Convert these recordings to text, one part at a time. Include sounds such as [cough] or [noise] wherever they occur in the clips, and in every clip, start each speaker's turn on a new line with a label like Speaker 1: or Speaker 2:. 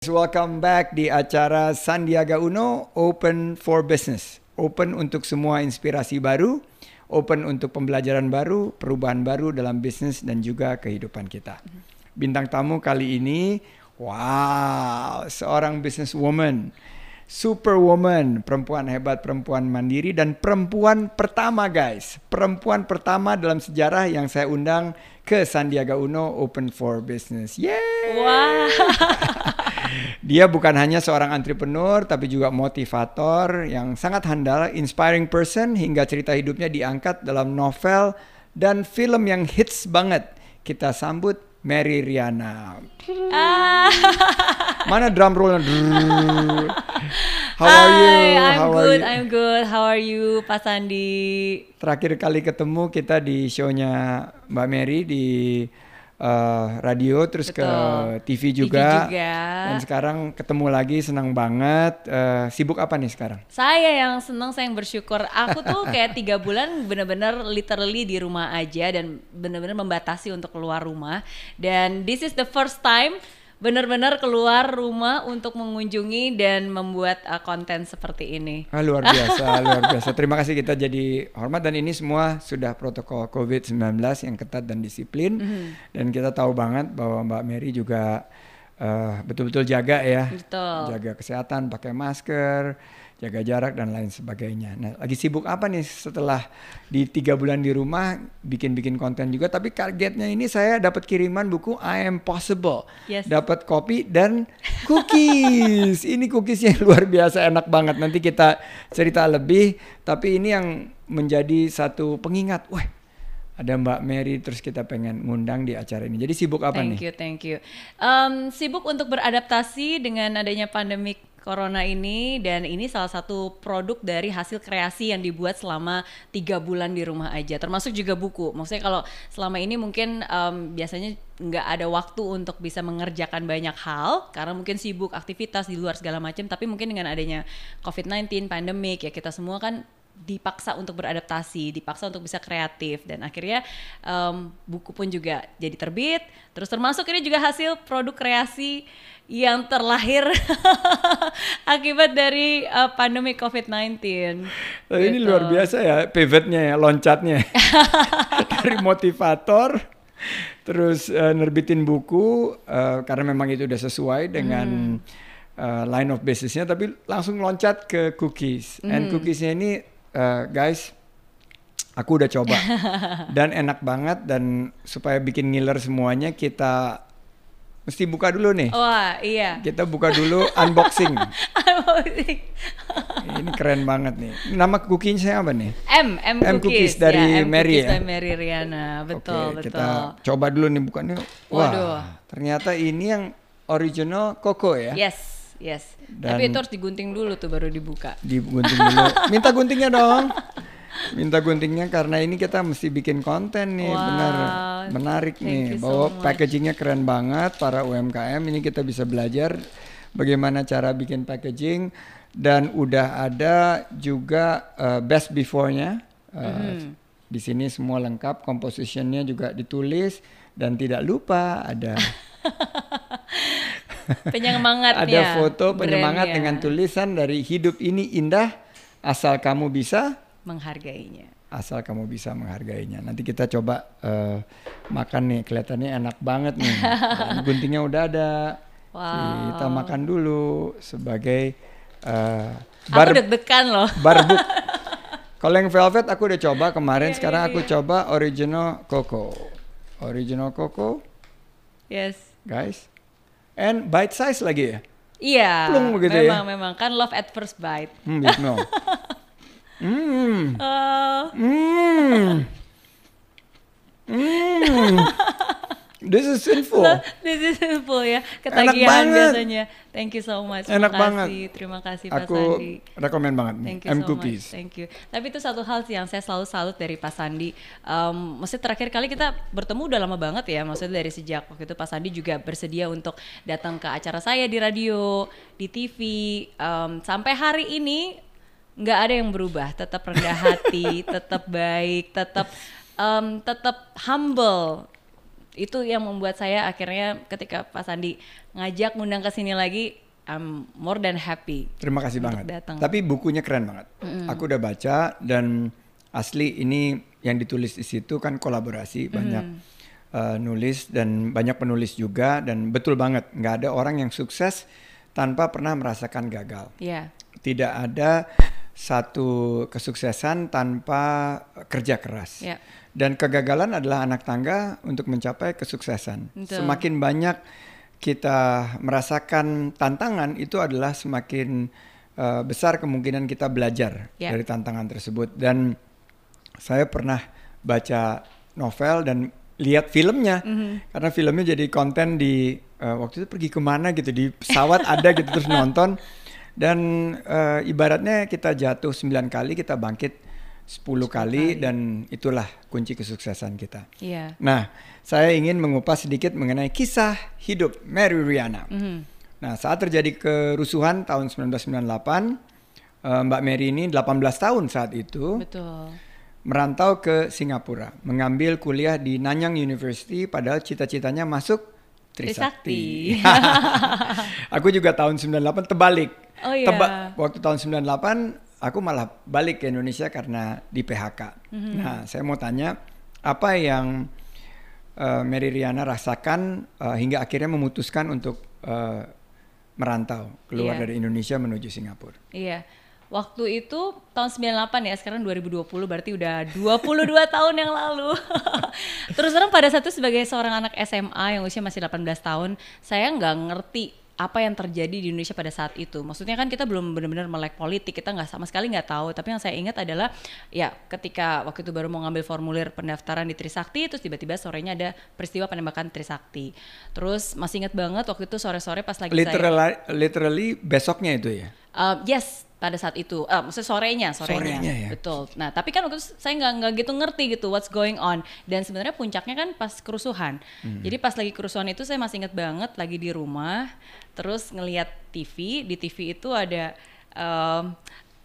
Speaker 1: Welcome back di acara Sandiaga Uno Open for Business. Open untuk semua inspirasi baru, open untuk pembelajaran baru, perubahan baru dalam bisnis dan juga kehidupan kita. Bintang tamu kali ini, wow, seorang businesswoman, superwoman, perempuan hebat, perempuan mandiri dan perempuan pertama guys. Perempuan pertama dalam sejarah yang saya undang ke Sandiaga Uno Open for Business. Yeay!
Speaker 2: Wah.
Speaker 1: Dia bukan hanya seorang entrepreneur, tapi juga motivator yang sangat handal, inspiring person, hingga cerita hidupnya diangkat dalam novel dan film yang hits banget. Kita sambut Mary Riana.
Speaker 2: Ah.
Speaker 1: Mana drum roll? How are you?
Speaker 2: Hi, I'm
Speaker 1: How
Speaker 2: good.
Speaker 1: you?
Speaker 2: I'm good. How are you, Pak Sandi?
Speaker 1: Terakhir kali ketemu kita di show-nya Mbak Mary di uh, radio, terus ke
Speaker 2: Betul.
Speaker 1: TV
Speaker 2: TV
Speaker 1: juga.
Speaker 2: juga.
Speaker 1: Dan sekarang ketemu lagi, senang banget. Uh, sibuk apa nih sekarang?
Speaker 2: Saya yang senang, saya yang bersyukur. Aku tuh kayak tiga bulan bener-bener literally di rumah aja dan bener-bener membatasi untuk keluar rumah. Dan this is the first time bener-bener keluar rumah untuk mengunjungi dan membuat uh, konten seperti ini.
Speaker 1: Ah, luar biasa, [laughs] luar biasa. Terima kasih kita jadi hormat dan ini semua sudah protokol COVID-19 yang ketat dan disiplin.
Speaker 2: Mhm.
Speaker 1: Dan kita tahu banget bahwa Mbak Mary juga eh, betul-betul jaga ya.
Speaker 2: Betul.
Speaker 1: Jaga kesehatan, pakai masker, jaga jarak dan lain sebagainya. Nah, lagi sibuk apa nih setelah di tiga bulan di rumah bikin-bikin konten juga? Tapi kagetnya ini saya dapat kiriman buku I Am Possible,
Speaker 2: Yes.
Speaker 1: dapat kopi dan cookies. ini cookiesnya [laughs] luar biasa enak banget. Nanti kita cerita lebih. Tapi ini yang menjadi satu pengingat. Wah, ada Mbak Mary terus kita pengen ngundang di acara ini. Jadi sibuk apa
Speaker 2: thank
Speaker 1: nih?
Speaker 2: you, thank you. Em, sibuk untuk beradaptasi dengan adanya pandemi corona ini dan ini salah satu produk dari hasil kreasi yang dibuat selama tiga bulan di rumah aja. Termasuk juga buku. Maksudnya kalau selama ini mungkin em, biasanya nggak ada waktu untuk bisa mengerjakan banyak hal karena mungkin sibuk aktivitas di luar segala macam tapi mungkin dengan adanya COVID-19 pandemik ya kita semua kan dipaksa untuk beradaptasi, dipaksa untuk bisa kreatif dan akhirnya em, buku pun juga jadi terbit. Terus termasuk ini juga hasil produk kreasi yang terlahir [laughs] akibat dari eh, pandemi COVID-19.
Speaker 1: Oh, ini
Speaker 2: Gitu.
Speaker 1: luar biasa ya pivotnya ya, loncatnya. [laughs] Dari motivator, terus eh, nerbitin buku eh, karena memang itu udah sesuai dengan eh, line of businessnya, tapi langsung loncat ke cookies. And cookiesnya ini eh, guys, aku udah coba [laughs] dan enak banget dan supaya bikin ngiler semuanya kita mesti buka dulu nih.
Speaker 2: Wah, iya.
Speaker 1: Kita buka dulu unboxing. [laughs] Ini keren banget nih. Nama cookiesnya apa nih?
Speaker 2: M, M,
Speaker 1: M
Speaker 2: cookies,
Speaker 1: cookies dari
Speaker 2: ya, M
Speaker 1: Mary
Speaker 2: cookies
Speaker 1: ya?
Speaker 2: dari Mary Riana, betul
Speaker 1: Oke,
Speaker 2: betul.
Speaker 1: kita coba dulu nih bukannya. Wah,
Speaker 2: Waduh.
Speaker 1: ternyata ini yang original Coco ya.
Speaker 2: Yes, yes.
Speaker 1: Dan-
Speaker 2: Tapi itu harus digunting dulu tuh baru dibuka.
Speaker 1: Digunting dulu. Minta guntingnya dong. Minta guntingnya karena ini kita mesti bikin konten nih,
Speaker 2: Wow,
Speaker 1: benar menarik
Speaker 2: thank
Speaker 1: nih.
Speaker 2: so
Speaker 1: Bahwa
Speaker 2: much.
Speaker 1: packagingnya keren banget para UMKM. Ini kita bisa belajar bagaimana cara bikin packaging dan udah ada juga uh, best before-nya. Uh,
Speaker 2: Mm-hmm.
Speaker 1: Di sini semua lengkap, compositionnya juga ditulis dan tidak lupa ada [laughs]
Speaker 2: Penyemangatnya.
Speaker 1: ada foto penyemangat
Speaker 2: brandnya.
Speaker 1: dengan tulisan dari hidup ini indah asal kamu bisa
Speaker 2: menghargainya.
Speaker 1: asal kamu bisa menghargainya. Nanti kita coba eh, makan nih, kelihatannya enak banget nih. [laughs] Guntingnya udah ada.
Speaker 2: Wow.
Speaker 1: Kita makan dulu sebagai
Speaker 2: Aku
Speaker 1: bar
Speaker 2: deg-degan loh. [laughs]
Speaker 1: barbuk. Kalau yang velvet aku udah coba kemarin,
Speaker 2: Iya,
Speaker 1: sekarang
Speaker 2: iya,
Speaker 1: aku
Speaker 2: iya.
Speaker 1: coba original coco. Original coco,
Speaker 2: Yes.
Speaker 1: guys. And bite size lagi ya.
Speaker 2: Iya.
Speaker 1: Plung begitu ya?
Speaker 2: memang memang kan love at first bite.
Speaker 1: Hmm, Bismil. [laughs] Hmm.
Speaker 2: Oh.
Speaker 1: Hmm. [laughs] Hmm. This is sinful.
Speaker 2: This is simple ya.
Speaker 1: Enak
Speaker 2: Ketagihan
Speaker 1: banget.
Speaker 2: biasanya. Thank you so much.
Speaker 1: Enak
Speaker 2: Terima
Speaker 1: banget.
Speaker 2: kasih. Terima kasih Pak
Speaker 1: Aku
Speaker 2: Sandi.
Speaker 1: rekomen banget nih.
Speaker 2: Thank you
Speaker 1: M
Speaker 2: so
Speaker 1: cookies.
Speaker 2: much. Thank you. Tapi itu satu hal sih yang saya selalu salut dari Pak Sandi. Um, maksudnya terakhir kali kita bertemu udah lama banget ya. Maksudnya dari sejak waktu itu Pak Sandi juga bersedia untuk datang ke acara saya di radio, di TV. Um, sampai hari ini nggak ada yang berubah. Tetap rendah hati, [laughs] tetap baik, tetap um, tetap humble itu yang membuat saya akhirnya ketika Pak Sandi ngajak ngundang ke sini lagi I'm more than happy.
Speaker 1: Terima kasih banget.
Speaker 2: datang.
Speaker 1: Tapi bukunya keren banget. Aku udah baca dan asli ini yang ditulis di situ kan kolaborasi banyak uh, nulis dan banyak penulis juga dan betul banget nggak ada orang yang sukses tanpa pernah merasakan gagal.
Speaker 2: Ya,
Speaker 1: Tidak ada satu kesuksesan tanpa kerja keras.
Speaker 2: ya,
Speaker 1: Dan kegagalan adalah anak tangga untuk mencapai kesuksesan.
Speaker 2: Betul.
Speaker 1: Semakin banyak kita merasakan tantangan itu adalah semakin uh, besar kemungkinan kita belajar
Speaker 2: Ya.
Speaker 1: dari tantangan tersebut. Dan saya pernah baca novel dan lihat filmnya karena filmnya jadi konten di uh, waktu itu pergi ke mana gitu di pesawat ada gitu terus nonton dan uh, ibaratnya kita jatuh 9 kali kita bangkit 10 kali dan itulah kunci kesuksesan kita.
Speaker 2: iya.
Speaker 1: Nah, saya ingin mengupas sedikit mengenai kisah hidup Mary Riana.
Speaker 2: Mhm.
Speaker 1: Nah, saat terjadi kerusuhan tahun 1998, eh, Mbak Mary ini 18 tahun saat itu
Speaker 2: Betul.
Speaker 1: merantau ke Singapura, mengambil kuliah di Nanyang University padahal cita-citanya masuk Trisakti.
Speaker 2: Trisakti. [laughs]
Speaker 1: aku juga tahun 98 terbalik.
Speaker 2: Oh iya.
Speaker 1: Teba- waktu tahun 98 aku malah balik ke Indonesia karena di PHK.
Speaker 2: Mhm.
Speaker 1: Nah, saya mau tanya apa yang eh, Mary Riana rasakan eh, hingga akhirnya memutuskan untuk eh, merantau keluar
Speaker 2: Iya.
Speaker 1: dari Indonesia menuju Singapura.
Speaker 2: Iya. Waktu itu tahun 98 ya, sekarang 2020 berarti udah 22 [laughs] tahun yang lalu. [laughs] Terus terang pada saat itu sebagai seorang anak SMA yang usia masih 18 tahun, saya nggak ngerti apa yang terjadi di Indonesia pada saat itu. Maksudnya kan kita belum benar-benar melek politik, kita nggak sama sekali nggak tahu. Tapi yang saya ingat adalah ya ketika waktu itu baru mau ngambil formulir pendaftaran di Trisakti, terus tiba-tiba sorenya ada peristiwa penembakan Trisakti. Terus masih ingat banget waktu itu sore-sore pas lagi saya
Speaker 1: Literally, literally besoknya itu ya.
Speaker 2: Uh, yes, pada saat itu, uh, maksudnya sorenya, sorenya,
Speaker 1: Sorenya ya.
Speaker 2: betul. Nah, tapi kan waktu itu saya nggak nggak gitu ngerti gitu what's going on. Dan sebenarnya puncaknya kan pas kerusuhan.
Speaker 1: Hmm.
Speaker 2: Jadi pas lagi kerusuhan itu saya masih ingat banget lagi di rumah, terus ngelihat TV. Di TV itu ada um,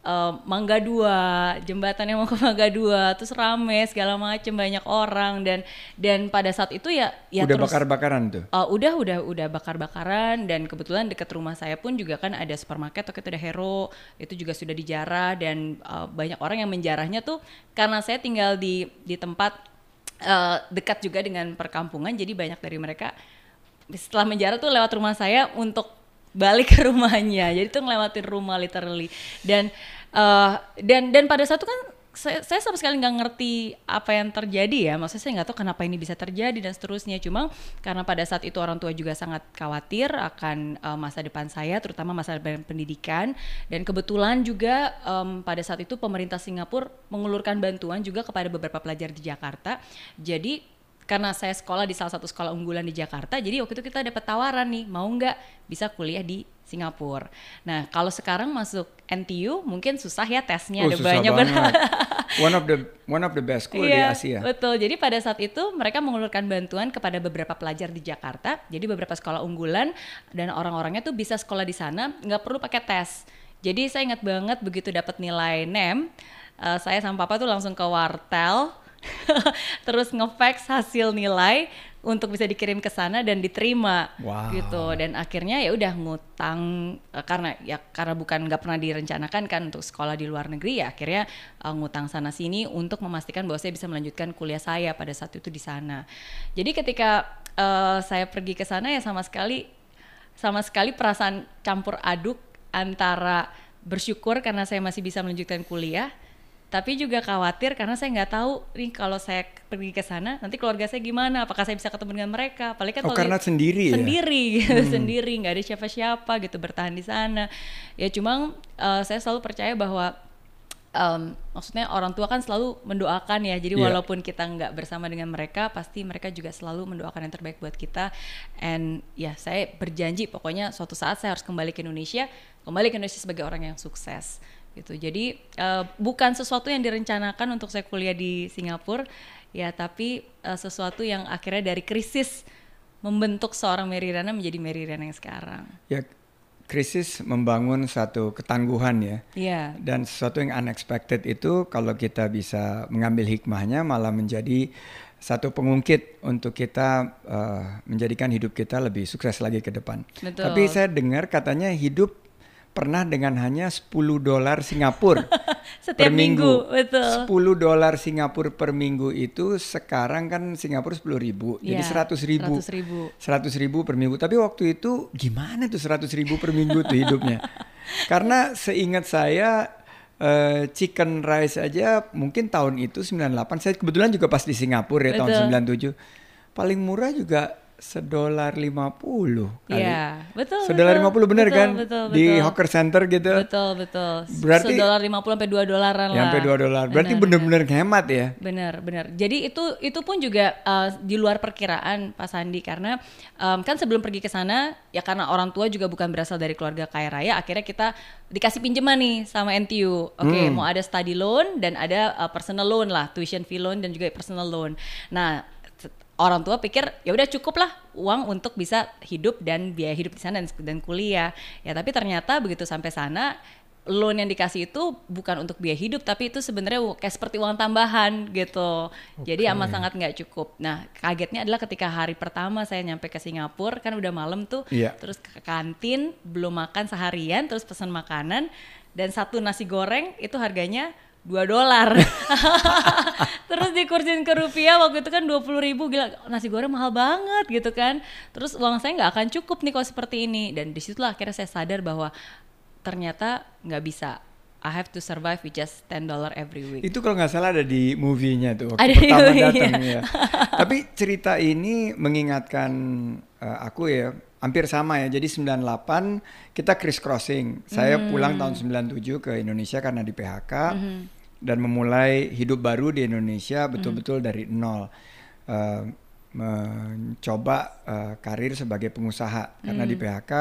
Speaker 2: um, Mangga Dua, jembatan yang mau ke Mangga Dua, terus rame segala macem banyak orang dan dan pada saat itu ya ya
Speaker 1: Udah
Speaker 2: terus
Speaker 1: bakar-bakaran tuh.
Speaker 2: Uh, udah udah udah bakar-bakaran dan kebetulan dekat rumah saya pun juga kan ada supermarket itu ada Hero itu juga sudah dijarah dan uh, banyak orang yang menjarahnya tuh karena saya tinggal di di tempat uh, dekat juga dengan perkampungan jadi banyak dari mereka setelah menjarah tuh lewat rumah saya untuk balik ke rumahnya. Jadi tuh ngelewatin rumah literally. Dan uh, dan dan pada saat itu kan saya, saya sama sekali nggak ngerti apa yang terjadi ya. Maksudnya saya nggak tahu kenapa ini bisa terjadi dan seterusnya. Cuma karena pada saat itu orang tua juga sangat khawatir akan uh, masa depan saya terutama masa depan pendidikan. Dan kebetulan juga um, pada saat itu pemerintah Singapura mengulurkan bantuan juga kepada beberapa pelajar di Jakarta. Jadi karena saya sekolah di salah satu sekolah unggulan di Jakarta, jadi waktu itu kita dapat tawaran nih, mau nggak bisa kuliah di Singapura. Nah, kalau sekarang masuk NTU mungkin susah ya tesnya,
Speaker 1: Oh,
Speaker 2: ada
Speaker 1: susah
Speaker 2: banyak
Speaker 1: banget. [laughs] one of the one of the best school di
Speaker 2: Iya,
Speaker 1: Asia.
Speaker 2: betul. Jadi pada saat itu mereka mengulurkan bantuan kepada beberapa pelajar di Jakarta. Jadi beberapa sekolah unggulan dan orang-orangnya tuh bisa sekolah di sana, nggak perlu pakai tes. Jadi saya ingat banget begitu dapat nilai NEM, eh, saya sama papa tuh langsung ke wartel, [laughs] terus ngefax hasil nilai untuk bisa dikirim ke sana dan diterima
Speaker 1: Wow.
Speaker 2: gitu dan akhirnya ya udah ngutang eh, karena ya karena bukan nggak pernah direncanakan kan untuk sekolah di luar negeri ya akhirnya eh, ngutang sana sini untuk memastikan bahwa saya bisa melanjutkan kuliah saya pada saat itu di sana jadi ketika eh, saya pergi ke sana ya sama sekali sama sekali perasaan campur aduk antara bersyukur karena saya masih bisa melanjutkan kuliah tapi juga khawatir karena saya nggak tahu nih kalau saya pergi ke sana nanti keluarga saya gimana? Apakah saya bisa ketemu dengan mereka? Apalagi kan
Speaker 1: Oh, karena
Speaker 2: itu-
Speaker 1: sendiri ya?
Speaker 2: sendiri [laughs] gitu, sendiri. Nggak ada siapa-siapa gitu bertahan di sana. Ya cuma eh, saya selalu percaya bahwa em, maksudnya orang tua kan selalu mendoakan ya. Jadi
Speaker 1: Iya.
Speaker 2: walaupun kita nggak bersama dengan mereka pasti mereka juga selalu mendoakan yang terbaik buat kita. And ya saya berjanji pokoknya suatu saat saya harus kembali ke Indonesia kembali ke Indonesia sebagai orang yang sukses gitu jadi eh, bukan sesuatu yang direncanakan untuk saya kuliah di Singapura ya tapi eh, sesuatu yang akhirnya dari krisis membentuk seorang Mary Riana menjadi Mary Riana yang sekarang
Speaker 1: Ya krisis membangun satu ketangguhan ya.
Speaker 2: Iya
Speaker 1: Dan sesuatu yang unexpected itu kalau kita bisa mengambil hikmahnya malah menjadi satu pengungkit untuk kita uh, menjadikan hidup kita lebih sukses lagi ke depan.
Speaker 2: Betul.
Speaker 1: Tapi saya dengar katanya hidup pernah dengan hanya 10 dolar Singapura [laughs]
Speaker 2: Setiap
Speaker 1: per minggu.
Speaker 2: betul.
Speaker 1: 10 dolar Singapura per minggu itu sekarang kan Singapura 10 ribu, jadi
Speaker 2: Iya,
Speaker 1: 100 ribu.
Speaker 2: 100 ribu.
Speaker 1: 100 ribu per minggu. Tapi waktu itu gimana tuh 100 ribu per minggu tuh hidupnya? [laughs] Karena seingat saya eh, chicken rice aja mungkin tahun itu 98. Saya kebetulan juga pas di Singapura ya tahun 97. Paling murah juga sedolar 50 kali.
Speaker 2: Iya, betul.
Speaker 1: Sedolar
Speaker 2: betul,
Speaker 1: 50 bener
Speaker 2: betul,
Speaker 1: kan?
Speaker 2: Betul,
Speaker 1: Di
Speaker 2: betul.
Speaker 1: hawker center gitu.
Speaker 2: Betul, betul.
Speaker 1: Berarti-
Speaker 2: Sedolar 50 sampai 2 dolaran
Speaker 1: Ya,
Speaker 2: lah.
Speaker 1: sampai 2 dolar. Berarti bener-bener hemat ya.
Speaker 2: Benar, benar. Jadi itu itu pun juga uh, di luar perkiraan Pak Sandi karena um, kan sebelum pergi ke sana ya karena orang tua juga bukan berasal dari keluarga kaya raya, akhirnya kita dikasih pinjaman nih sama NTU. Oke,
Speaker 1: Hmm.
Speaker 2: mau ada study loan dan ada uh, personal loan lah, tuition fee loan dan juga personal loan. Nah, orang tua pikir ya udah cukup lah uang untuk bisa hidup dan biaya hidup di sana dan, dan kuliah. Ya tapi ternyata begitu sampai sana loan yang dikasih itu bukan untuk biaya hidup tapi itu sebenarnya kayak seperti uang tambahan gitu. Jadi amat sangat nggak cukup. Nah kagetnya adalah ketika hari pertama saya nyampe ke Singapura kan udah malam tuh,
Speaker 1: Iya.
Speaker 2: terus ke kantin belum makan seharian terus pesan makanan dan satu nasi goreng itu harganya 2 dolar. [laughs] Terus dikursin ke rupiah waktu itu kan 20 ribu gila nasi goreng mahal banget gitu kan. Terus uang saya nggak akan cukup nih kalau seperti ini dan di situlah akhirnya saya sadar bahwa ternyata nggak bisa. I have to survive with just 10 dollar every week.
Speaker 1: Itu kalau nggak salah ada di movie-nya tuh waktu
Speaker 2: Ada
Speaker 1: pertama datang ya. [laughs] Tapi cerita ini mengingatkan eh, aku ya hampir sama ya. Jadi 98 kita criss crossing. Saya
Speaker 2: Hmm.
Speaker 1: pulang tahun 97 ke Indonesia karena di PHK
Speaker 2: Hmm.
Speaker 1: Dan memulai hidup baru di Indonesia
Speaker 2: Hmm.
Speaker 1: betul-betul dari nol. Eh, mencoba eh, karir sebagai pengusaha karena
Speaker 2: Hmm.
Speaker 1: di PHK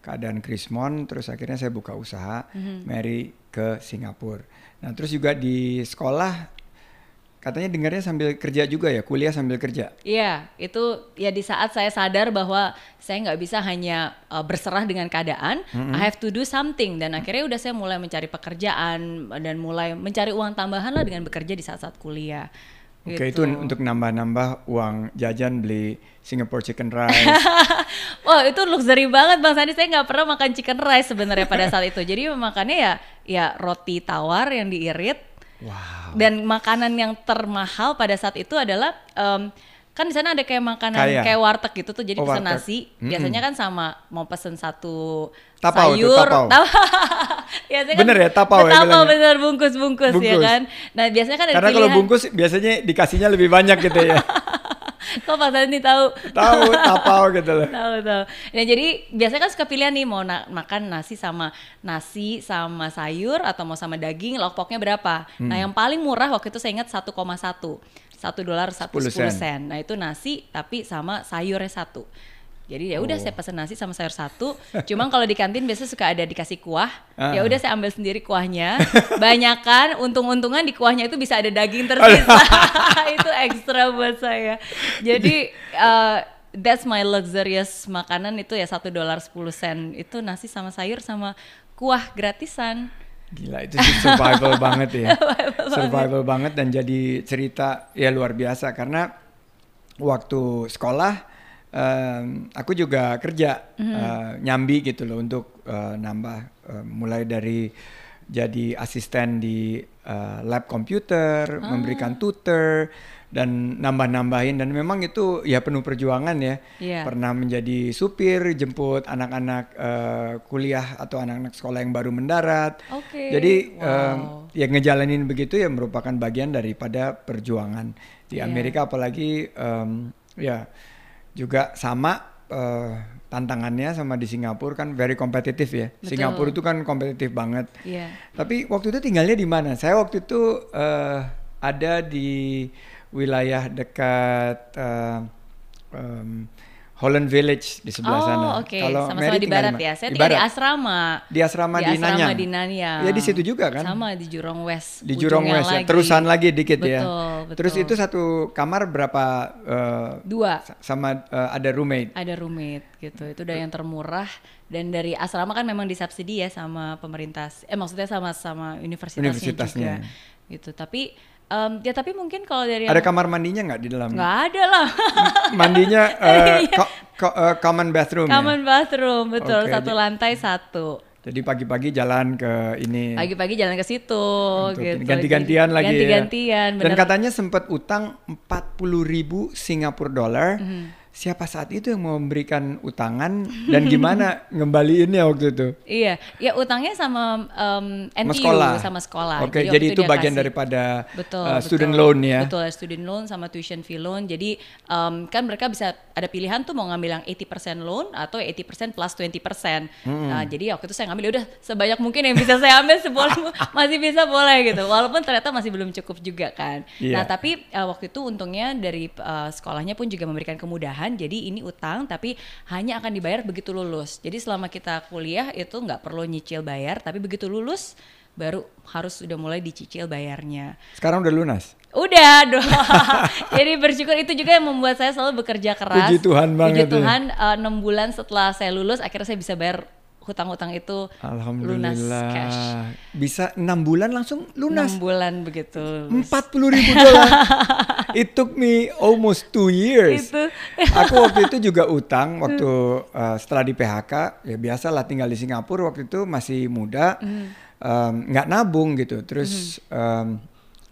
Speaker 1: keadaan krismon terus akhirnya saya buka usaha
Speaker 2: Hmm.
Speaker 1: Mary ke Singapura. Nah terus juga di sekolah katanya dengarnya sambil kerja juga ya kuliah sambil kerja.
Speaker 2: Iya, itu ya di saat saya sadar bahwa saya nggak bisa hanya uh, berserah dengan keadaan, I have to do something dan akhirnya udah saya mulai mencari pekerjaan dan mulai mencari uang tambahan lah dengan bekerja di saat-saat kuliah.
Speaker 1: Oke
Speaker 2: Gitu.
Speaker 1: itu untuk nambah-nambah uang jajan beli Singapore chicken rice. [laughs]
Speaker 2: Wah itu luxury banget Bang Sandi. Saya nggak pernah makan chicken rice sebenarnya pada saat itu. Jadi makannya ya ya roti tawar yang diirit
Speaker 1: wow.
Speaker 2: Dan makanan yang termahal pada saat itu adalah em, kan di sana ada kayak makanan
Speaker 1: Kaya.
Speaker 2: kayak warteg gitu tuh jadi
Speaker 1: Oh,
Speaker 2: pesen
Speaker 1: warteg.
Speaker 2: nasi
Speaker 1: Mm-mm.
Speaker 2: biasanya kan sama mau pesen satu
Speaker 1: Tapau
Speaker 2: sayur
Speaker 1: tapau. [laughs]
Speaker 2: biasanya
Speaker 1: Bener ya, tapau ya
Speaker 2: tapau bener bungkus bungkus ya
Speaker 1: Bungkus.
Speaker 2: kan nah biasanya kan ada
Speaker 1: Karena kalau
Speaker 2: pilihan
Speaker 1: bungkus biasanya dikasihnya lebih banyak gitu ya. [laughs]
Speaker 2: kok Pak Sandi tahu
Speaker 1: Tahu tapau gitu loh.
Speaker 2: tahu tahu. Nah jadi biasanya kan suka pilihan nih mau na- makan nasi sama nasi sama sayur atau mau sama daging lauk pauknya berapa.
Speaker 1: Hmm.
Speaker 2: Nah yang paling murah waktu itu saya ingat 1,1 satu dolar satu
Speaker 1: 10
Speaker 2: sepuluh
Speaker 1: sen.
Speaker 2: sen. Nah itu nasi tapi sama sayurnya satu. Jadi ya udah
Speaker 1: Oh.
Speaker 2: saya pesen nasi sama sayur satu. Cuma kalau di kantin biasanya suka ada dikasih kuah.
Speaker 1: Ah.
Speaker 2: Ya udah saya ambil sendiri kuahnya. [laughs] Banyakan untung-untungan di kuahnya itu bisa ada daging tersisa. [laughs] itu ekstra buat saya. Jadi uh, that's my luxurious makanan itu ya satu dolar 10 sen. Itu nasi sama sayur sama kuah gratisan.
Speaker 1: Gila itu sih survival [laughs] banget ya. survival banget dan jadi cerita ya luar biasa karena waktu sekolah em, aku juga kerja eh, nyambi gitu loh untuk eh, nambah eh, mulai dari jadi asisten di eh, lab komputer, memberikan tutor dan nambah-nambahin dan memang itu ya penuh perjuangan ya.
Speaker 2: Iya.
Speaker 1: Pernah menjadi supir jemput anak-anak eh, kuliah atau anak-anak sekolah yang baru mendarat.
Speaker 2: Oke,
Speaker 1: Jadi
Speaker 2: wow.
Speaker 1: em, ya ngejalanin begitu ya merupakan bagian daripada perjuangan di
Speaker 2: Iya.
Speaker 1: Amerika apalagi em, ya juga sama eh, tantangannya sama di Singapura kan very kompetitif ya.
Speaker 2: Betul.
Speaker 1: Singapura itu kan kompetitif banget.
Speaker 2: Iya.
Speaker 1: Tapi waktu itu tinggalnya di mana? Saya waktu itu eh, ada di wilayah dekat eh, em, Holland Village di sebelah
Speaker 2: oh,
Speaker 1: sana.
Speaker 2: oke.
Speaker 1: Kalau
Speaker 2: Sama-sama di barat ya. Saya
Speaker 1: Di
Speaker 2: tinggal di asrama.
Speaker 1: Di asrama di,
Speaker 2: asrama
Speaker 1: Nanyang.
Speaker 2: di Nanyang.
Speaker 1: Ya di situ juga kan?
Speaker 2: Sama di Jurong West.
Speaker 1: Di Jurong West ya. Terusan lagi dikit ya.
Speaker 2: Betul, betul.
Speaker 1: Terus itu satu kamar berapa eh,
Speaker 2: Dua.
Speaker 1: sa- sama eh, ada roommate.
Speaker 2: Ada roommate gitu. Itu udah yang termurah dan dari asrama kan memang disubsidi ya sama pemerintah. Eh maksudnya sama sama universitasnya,
Speaker 1: Universitasnya.
Speaker 2: juga. Gitu. Tapi Um, ya tapi mungkin kalau dari
Speaker 1: Ada
Speaker 2: yang
Speaker 1: kamar mandinya nggak di dalam?
Speaker 2: nggak ada lah.
Speaker 1: Mandinya [laughs] ko- ko- eh, common bathroom ya?
Speaker 2: Common bathroom betul
Speaker 1: Oke,
Speaker 2: satu lantai satu.
Speaker 1: Jadi pagi-pagi jalan ke ini.
Speaker 2: Pagi-pagi jalan ke situ
Speaker 1: untuk
Speaker 2: gitu.
Speaker 1: Ganti-gantian lagi ya.
Speaker 2: Ganti-gantian
Speaker 1: Dan
Speaker 2: bener.
Speaker 1: katanya sempat utang 40 ribu Singapura dollar.
Speaker 2: Mhm.
Speaker 1: Siapa saat itu yang mau memberikan utangan dan gimana [laughs] ngembaliinnya waktu itu?
Speaker 2: Iya, ya utangnya sama um,
Speaker 1: Sama
Speaker 2: NTU
Speaker 1: sekolah.
Speaker 2: sama sekolah.
Speaker 1: Oke,
Speaker 2: waktu
Speaker 1: jadi itu bagian
Speaker 2: kasih-
Speaker 1: daripada
Speaker 2: betul,
Speaker 1: uh, student
Speaker 2: betul.
Speaker 1: loan ya.
Speaker 2: Betul, student loan sama tuition fee loan. Jadi um, kan mereka bisa ada pilihan tuh mau ngambil yang 80% loan atau 80% plus 20%. Nah, jadi waktu itu saya ngambil ya udah sebanyak mungkin yang bisa saya ambil seboleh [laughs] [laughs] masih bisa boleh gitu. Walaupun ternyata masih belum cukup juga kan.
Speaker 1: Iya.
Speaker 2: Nah, tapi uh, waktu itu untungnya dari uh, sekolahnya pun juga memberikan kemudahan. Jadi ini utang tapi hanya akan dibayar begitu lulus. Jadi selama kita kuliah itu nggak perlu nyicil bayar, tapi begitu lulus baru harus sudah mulai dicicil bayarnya.
Speaker 1: Sekarang udah lunas.
Speaker 2: Udah dong. [laughs] Jadi bersyukur itu juga yang membuat saya selalu bekerja keras.
Speaker 1: Puji Tuhan banget
Speaker 2: Puji
Speaker 1: ya.
Speaker 2: Tuhan uh, enam bulan setelah saya lulus akhirnya saya bisa bayar hutang-hutang itu lunas
Speaker 1: Alhamdulillah.
Speaker 2: cash.
Speaker 1: Bisa enam bulan langsung lunas.
Speaker 2: Enam bulan begitu.
Speaker 1: Empat puluh ribu [laughs] dolar. It took me almost two years.
Speaker 2: Itu. [laughs]
Speaker 1: Aku waktu itu juga utang waktu uh, setelah di PHK ya biasa lah tinggal di Singapura waktu itu masih muda um, nggak nabung gitu terus um,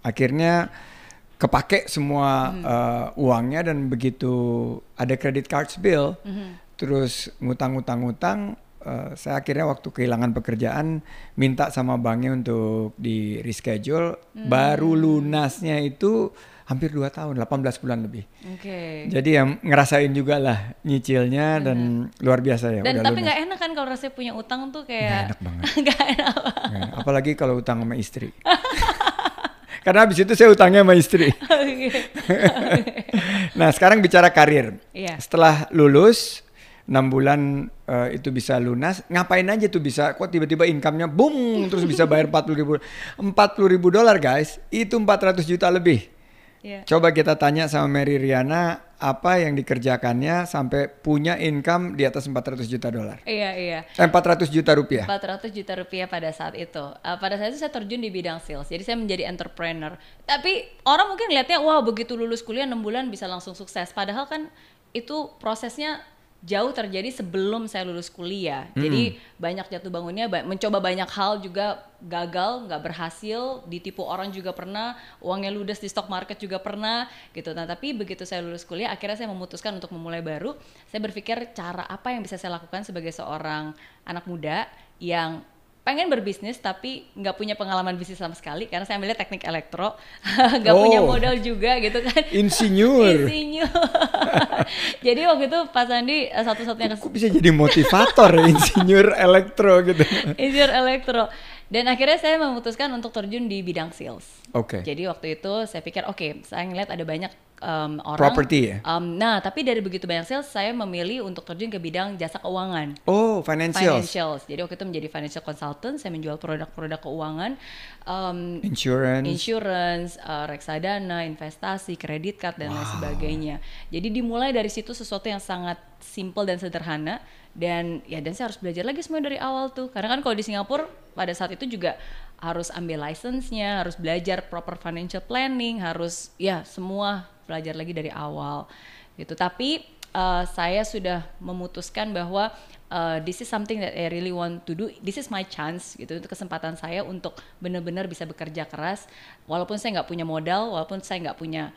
Speaker 1: akhirnya kepake semua uh, uangnya dan begitu ada credit cards bill terus ngutang-ngutang-ngutang uh, saya akhirnya waktu kehilangan pekerjaan minta sama banknya untuk di reschedule baru lunasnya itu hampir 2 tahun 18 bulan lebih
Speaker 2: Oke.
Speaker 1: jadi yang ngerasain juga lah nyicilnya dan luar biasa ya
Speaker 2: Dan
Speaker 1: udah
Speaker 2: tapi nggak enak kan kalau rasanya punya utang tuh kayak
Speaker 1: Nggak enak banget. [laughs]
Speaker 2: Nggak enak.
Speaker 1: Apalagi kalau utang sama istri [laughs] karena habis itu saya utangnya sama istri [laughs]
Speaker 2: Oke.
Speaker 1: nah sekarang bicara karir
Speaker 2: Iya.
Speaker 1: setelah lulus enam bulan eh, itu bisa lunas ngapain aja tuh bisa kok tiba-tiba income-nya boom terus bisa bayar 40 ribu 40 ribu dolar guys itu 400 juta lebih
Speaker 2: Iya.
Speaker 1: Coba kita tanya sama Mary Riana apa yang dikerjakannya sampai punya income di atas 400 juta dolar.
Speaker 2: Iya iya.
Speaker 1: Eh, 400 juta rupiah.
Speaker 2: 400 juta rupiah pada saat itu. Uh, pada saat itu saya terjun di bidang sales. Jadi saya menjadi entrepreneur. Tapi orang mungkin lihatnya wah begitu lulus kuliah 6 bulan bisa langsung sukses. Padahal kan itu prosesnya jauh terjadi sebelum saya lulus kuliah. Jadi banyak jatuh bangunnya, ba- mencoba banyak hal juga gagal, nggak berhasil, ditipu orang juga pernah, uangnya ludes di stock market juga pernah gitu. Nah tapi begitu saya lulus kuliah, akhirnya saya memutuskan untuk memulai baru. Saya berpikir cara apa yang bisa saya lakukan sebagai seorang anak muda yang pengen berbisnis tapi nggak punya pengalaman bisnis sama sekali karena saya ambilnya teknik elektro [laughs] nggak punya
Speaker 1: Oh.
Speaker 2: modal juga gitu kan
Speaker 1: Insinyur. [laughs]
Speaker 2: Insinyur. [laughs] Jadi waktu itu Pak Sandi eh, satu-satunya kes-
Speaker 1: Kok bisa jadi motivator ya insinyur elektro gitu.
Speaker 2: insinyur elektro. Dan akhirnya saya memutuskan untuk terjun di bidang sales.
Speaker 1: Oke.
Speaker 2: Jadi waktu itu saya pikir oke, saya ngeliat ada banyak um, orang.
Speaker 1: Property ya?
Speaker 2: Um, nah, tapi dari begitu banyak sales, saya memilih untuk terjun ke bidang jasa keuangan.
Speaker 1: Oh, financials.
Speaker 2: Financials. Jadi waktu itu menjadi financial consultant, saya menjual produk-produk keuangan, um,
Speaker 1: Insurance.
Speaker 2: insurance, uh, reksadana, investasi, kredit card dan lain sebagainya. Jadi dimulai dari situ sesuatu yang sangat simple dan sederhana dan ya dan saya harus belajar lagi semua dari awal tuh. Karena kan kalau di Singapura pada saat itu juga harus ambil license-nya, harus belajar proper financial planning, harus ya semua belajar lagi dari awal gitu. Tapi uh, saya sudah memutuskan bahwa uh, this is something that I really want to do. This is my chance gitu. Itu kesempatan saya untuk benar-benar bisa bekerja keras. Walaupun saya nggak punya modal, walaupun saya nggak punya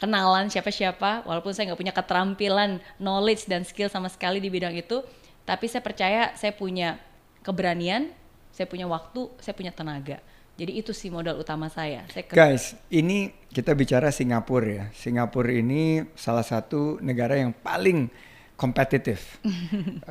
Speaker 2: kenalan siapa-siapa, walaupun saya nggak punya keterampilan, knowledge dan skill sama sekali di bidang itu, tapi saya percaya saya punya keberanian, saya punya waktu, saya punya tenaga. Jadi itu sih modal utama saya. Saya ke-
Speaker 1: Guys, ini kita bicara Singapura ya. Singapura ini salah satu negara yang paling kompetitif. [laughs]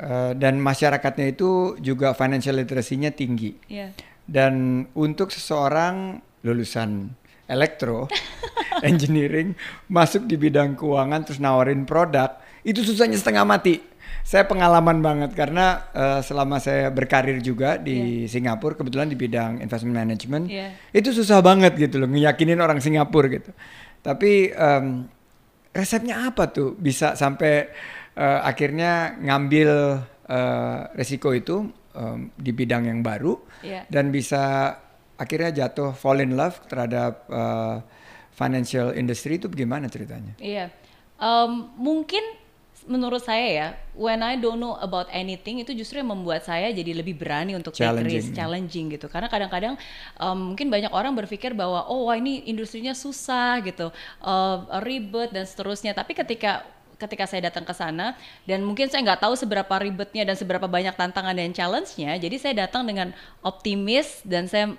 Speaker 1: Eh, dan masyarakatnya itu juga financial literacy-nya tinggi.
Speaker 2: Iya.
Speaker 1: Dan untuk seseorang lulusan elektro, [laughs] engineering, masuk di bidang keuangan terus nawarin produk, itu susahnya setengah mati. Saya pengalaman banget karena eh, selama saya berkarir juga di Singapura, kebetulan di bidang investment management,
Speaker 2: Iya.
Speaker 1: itu susah banget gitu loh, ngeyakinin orang Singapura gitu. Tapi em, resepnya apa tuh bisa sampai eh, akhirnya ngambil eh, resiko itu em, di bidang yang baru
Speaker 2: Iya.
Speaker 1: dan bisa akhirnya jatuh fall in love terhadap uh, financial industry itu bagaimana ceritanya?
Speaker 2: Iya, um, mungkin menurut saya ya, when I don't know about anything itu justru yang membuat saya jadi lebih berani untuk take
Speaker 1: Challenging.
Speaker 2: risk, challenging gitu. Karena kadang-kadang um, mungkin banyak orang berpikir bahwa oh wah ini industrinya susah gitu, uh, ribet dan seterusnya. Tapi ketika ketika saya datang ke sana dan mungkin saya nggak tahu seberapa ribetnya dan seberapa banyak tantangan dan challenge-nya, jadi saya datang dengan optimis dan saya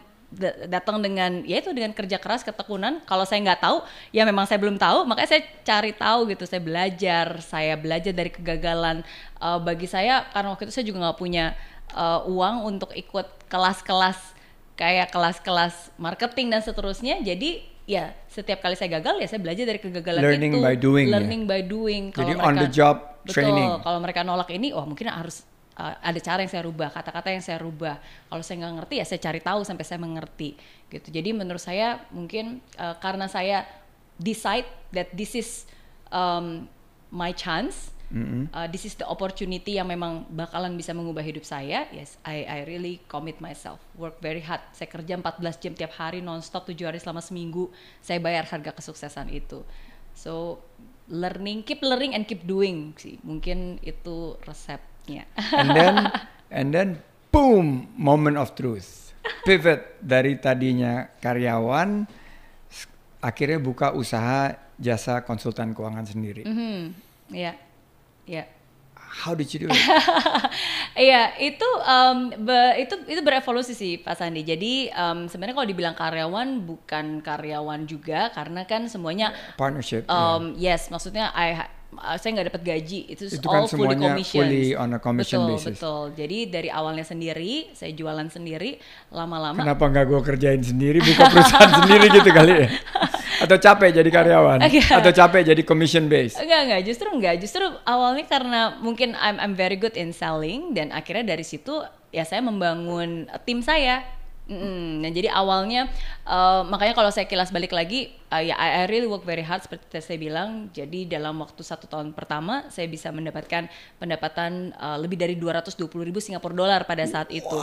Speaker 2: datang dengan ya itu dengan kerja keras ketekunan. Kalau saya nggak tahu ya memang saya belum tahu. Makanya saya cari tahu gitu saya belajar saya belajar dari kegagalan Eh, bagi saya karena waktu itu saya juga nggak punya eh, uang untuk ikut kelas-kelas kayak kelas-kelas marketing dan seterusnya. Jadi ya setiap kali saya gagal ya saya belajar dari kegagalan
Speaker 1: Learning
Speaker 2: itu.
Speaker 1: by doing ya?
Speaker 2: learning by doing.
Speaker 1: Jadi
Speaker 2: Kalau
Speaker 1: on the job
Speaker 2: betul,
Speaker 1: training.
Speaker 2: kalau mereka nolak ini oh mungkin harus uh, ada cara yang saya rubah kata-kata yang saya rubah. Kalau saya nggak ngerti ya saya cari tahu sampai saya mengerti gitu. Jadi menurut saya mungkin uh, karena saya decide that this is um, my chance uh, this is the opportunity yang memang bakalan bisa mengubah hidup saya yes I I really commit myself. Work very hard. Saya kerja 14 jam tiap hari nonstop 7 hari selama seminggu. Saya bayar harga kesuksesan itu. So learning keep learning and keep doing sih. Mungkin itu resepnya
Speaker 1: And then and then boom, moment of truth. Pivot dari tadinya karyawan akhirnya buka usaha jasa konsultan keuangan sendiri.
Speaker 2: Mhm, ya ya
Speaker 1: How did you do it? [laughs]
Speaker 2: Iya, itu em, be- itu itu berevolusi sih Pak Sandi. Jadi em, sebenarnya kalau dibilang karyawan bukan karyawan juga karena kan semuanya
Speaker 1: Partnership.
Speaker 2: um, yes, maksudnya I uh, saya nggak dapat gaji, itu
Speaker 1: Itu
Speaker 2: all
Speaker 1: kan
Speaker 2: fully
Speaker 1: semuanya
Speaker 2: commission.
Speaker 1: fully on a commission
Speaker 2: betul,
Speaker 1: basis.
Speaker 2: Betul, Jadi dari awalnya sendiri, saya jualan sendiri, lama-lama
Speaker 1: Kenapa nggak gue kerjain sendiri, buka perusahaan [laughs] sendiri gitu kali ya? Atau capek jadi karyawan? [laughs]
Speaker 2: Enggak.
Speaker 1: Atau capek jadi commission base?
Speaker 2: Enggak, enggak, justru enggak. Justru awalnya karena mungkin I'm I'm very good in selling dan akhirnya dari situ ya saya membangun tim saya. Mm-mm. Nah, jadi awalnya uh, makanya kalau saya kilas balik lagi, uh, ya I, I really work very hard seperti saya bilang. Jadi dalam waktu satu tahun pertama saya bisa mendapatkan pendapatan uh, lebih dari 220 ribu Singapura dolar pada saat itu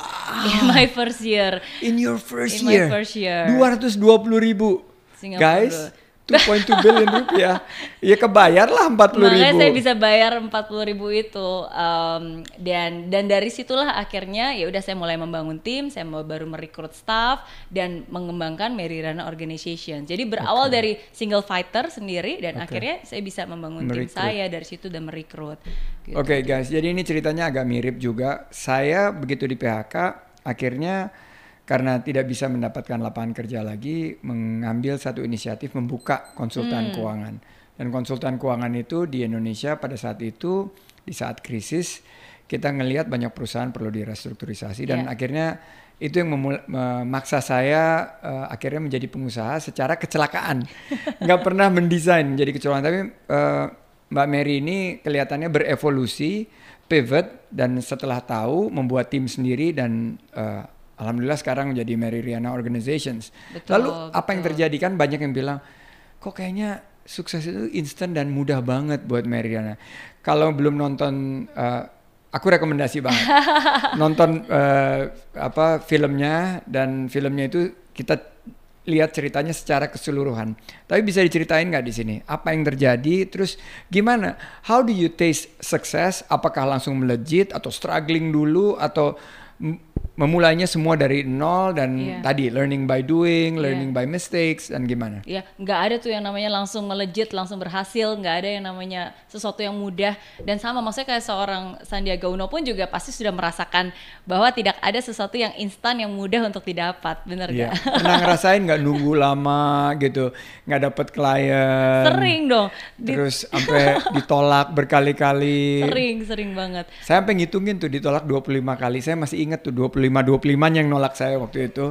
Speaker 2: in my first year.
Speaker 1: In your first
Speaker 2: In my
Speaker 1: year,
Speaker 2: first year.
Speaker 1: 220 ribu.
Speaker 2: Singapura
Speaker 1: Guys. 2.2 billion rupiah. Ya kebayar lah 40
Speaker 2: Makanya
Speaker 1: ribu.
Speaker 2: saya bisa bayar 40 ribu itu um, dan dan dari situlah akhirnya ya udah saya mulai membangun tim, saya mau baru merekrut staff dan mengembangkan Merirana Organization. Jadi berawal dari single fighter sendiri dan
Speaker 1: Oke.
Speaker 2: akhirnya saya bisa membangun tim
Speaker 1: Merekrut.
Speaker 2: saya dari situ dan merekrut. gitu.
Speaker 1: Oke guys, jadi ini ceritanya agak mirip juga. Saya begitu di PHK, akhirnya karena tidak bisa mendapatkan lapangan kerja lagi, mengambil satu inisiatif membuka konsultan keuangan. Dan konsultan keuangan itu di Indonesia pada saat itu, di saat krisis, kita ngelihat banyak perusahaan perlu direstrukturisasi dan
Speaker 2: Iya.
Speaker 1: akhirnya itu yang memaksa saya eh, akhirnya menjadi pengusaha secara kecelakaan [laughs] nggak pernah mendesain menjadi kecelakaan tapi eh, Mbak Mary ini kelihatannya berevolusi pivot dan setelah tahu membuat tim sendiri dan eh, alhamdulillah sekarang menjadi Mary Riana Organizations
Speaker 2: Betul,
Speaker 1: lalu apa yang terjadi kan banyak yang bilang kok kayaknya sukses itu instan dan mudah banget buat Mary Riana kalau belum nonton eh, aku rekomendasi banget [laughs] nonton eh, apa filmnya dan filmnya itu kita lihat ceritanya secara keseluruhan. Tapi bisa diceritain nggak di sini apa yang terjadi? Terus gimana? How do you taste success? Apakah langsung melejit atau struggling dulu atau memulainya semua dari nol dan
Speaker 2: Iya.
Speaker 1: tadi learning by doing,
Speaker 2: Iya.
Speaker 1: learning by mistakes dan gimana?
Speaker 2: Ya, nggak ada tuh yang namanya langsung melejit, langsung berhasil, nggak ada yang namanya sesuatu yang mudah. Dan sama maksudnya kayak seorang Sandiaga Uno pun juga pasti sudah merasakan bahwa tidak ada sesuatu yang instan yang mudah untuk didapat, bener
Speaker 1: Iya.
Speaker 2: nggak?
Speaker 1: Pernah [laughs] ngerasain nggak nunggu lama gitu, nggak dapet klien,
Speaker 2: Sering dong,
Speaker 1: terus sampai [laughs] ditolak berkali-kali.
Speaker 2: sering, sering banget.
Speaker 1: Saya sampai ngitungin tuh ditolak 25 kali. Saya masih inget tuh 25 25 yang nolak saya waktu itu.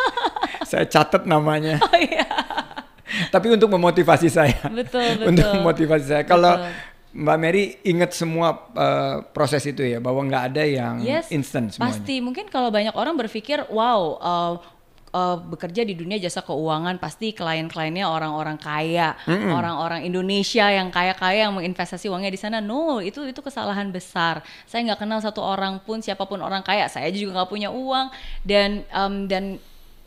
Speaker 1: [laughs] saya catat namanya.
Speaker 2: Oh iya,
Speaker 1: Tapi untuk memotivasi saya.
Speaker 2: betul, [laughs] betul.
Speaker 1: untuk memotivasi saya. Kalau. Mbak Mary inget semua eh, proses itu ya bahwa nggak ada yang
Speaker 2: Yes,
Speaker 1: instan semuanya.
Speaker 2: Pasti, mungkin kalau banyak orang berpikir, wow, uh, uh, bekerja di dunia jasa keuangan pasti klien-kliennya orang-orang kaya, orang-orang Indonesia yang kaya-kaya yang menginvestasi uangnya di sana. No, itu itu kesalahan besar. Saya nggak kenal satu orang pun, siapa pun orang kaya. Saya juga nggak punya uang dan um, dan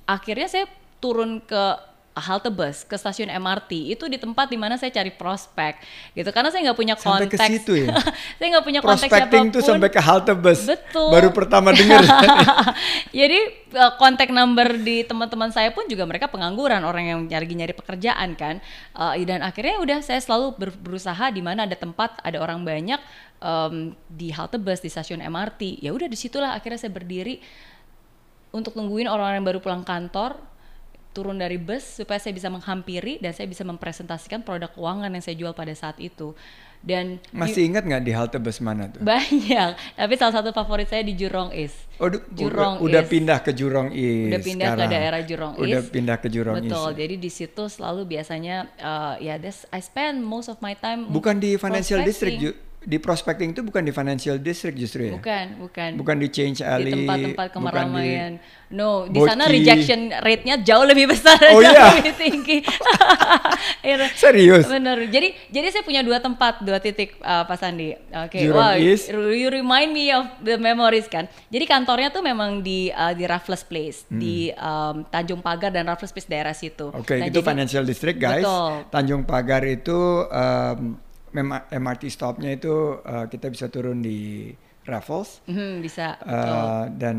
Speaker 2: akhirnya saya turun ke halte bus ke stasiun MRT itu di tempat di mana saya cari prospek gitu karena saya nggak punya
Speaker 1: Sampai
Speaker 2: konteks
Speaker 1: ke situ ya? [laughs]
Speaker 2: saya nggak punya konteks
Speaker 1: Prospecting tuh
Speaker 2: siapa pun.
Speaker 1: sampai ke halte bus.
Speaker 2: Betul.
Speaker 1: Baru pertama dengar. [laughs]
Speaker 2: Jadi uh, kontak number di teman-teman saya pun juga mereka pengangguran orang yang nyari nyari pekerjaan kan. Uh, dan akhirnya udah saya selalu ber- berusaha di mana ada tempat ada orang banyak um, di halte bus di stasiun MRT. Ya udah di situlah akhirnya saya berdiri untuk nungguin orang-orang yang baru pulang kantor turun dari bus supaya saya bisa menghampiri dan saya bisa mempresentasikan produk keuangan yang saya jual pada saat itu. Dan di-
Speaker 1: Masih ingat nggak di halte bus mana tuh?
Speaker 2: banyak, [laughs] tapi salah satu favorit saya di Jurong East.
Speaker 1: Oh,
Speaker 2: Jurong
Speaker 1: udah, udah
Speaker 2: East.
Speaker 1: pindah ke Jurong East.
Speaker 2: udah pindah
Speaker 1: sekarang.
Speaker 2: ke daerah Jurong East.
Speaker 1: Udah pindah ke Jurong
Speaker 2: Betul.
Speaker 1: East.
Speaker 2: Jadi di situ selalu biasanya uh, ya this I spend most of my time
Speaker 1: Bukan di financial district, di prospecting itu bukan di financial district justru ya.
Speaker 2: Bukan, bukan.
Speaker 1: Bukan di Change Alley.
Speaker 2: di tempat-tempat
Speaker 1: bukan di-.
Speaker 2: No, di sana rejection rate-nya jauh lebih besar,
Speaker 1: Oh,
Speaker 2: jauh
Speaker 1: iya?
Speaker 2: lebih tinggi. [laughs] Iya.
Speaker 1: Serius?
Speaker 2: Bener. Jadi jadi saya punya dua tempat, dua titik uh, Pak Sandi. Oke. Wah,
Speaker 1: East.
Speaker 2: you remind me of the memories kan. Jadi kantornya tuh memang di uh, di Raffles Place, di um, Tanjung Pagar dan Raffles Place daerah situ.
Speaker 1: Hmm. Oke,
Speaker 2: Nah,
Speaker 1: itu
Speaker 2: jadi-
Speaker 1: financial district guys.
Speaker 2: Betul.
Speaker 1: Tanjung Pagar itu um, MRT stopnya itu uh, kita bisa turun di Raffles.
Speaker 2: Mhm, bisa.
Speaker 1: Uh,
Speaker 2: betul.
Speaker 1: dan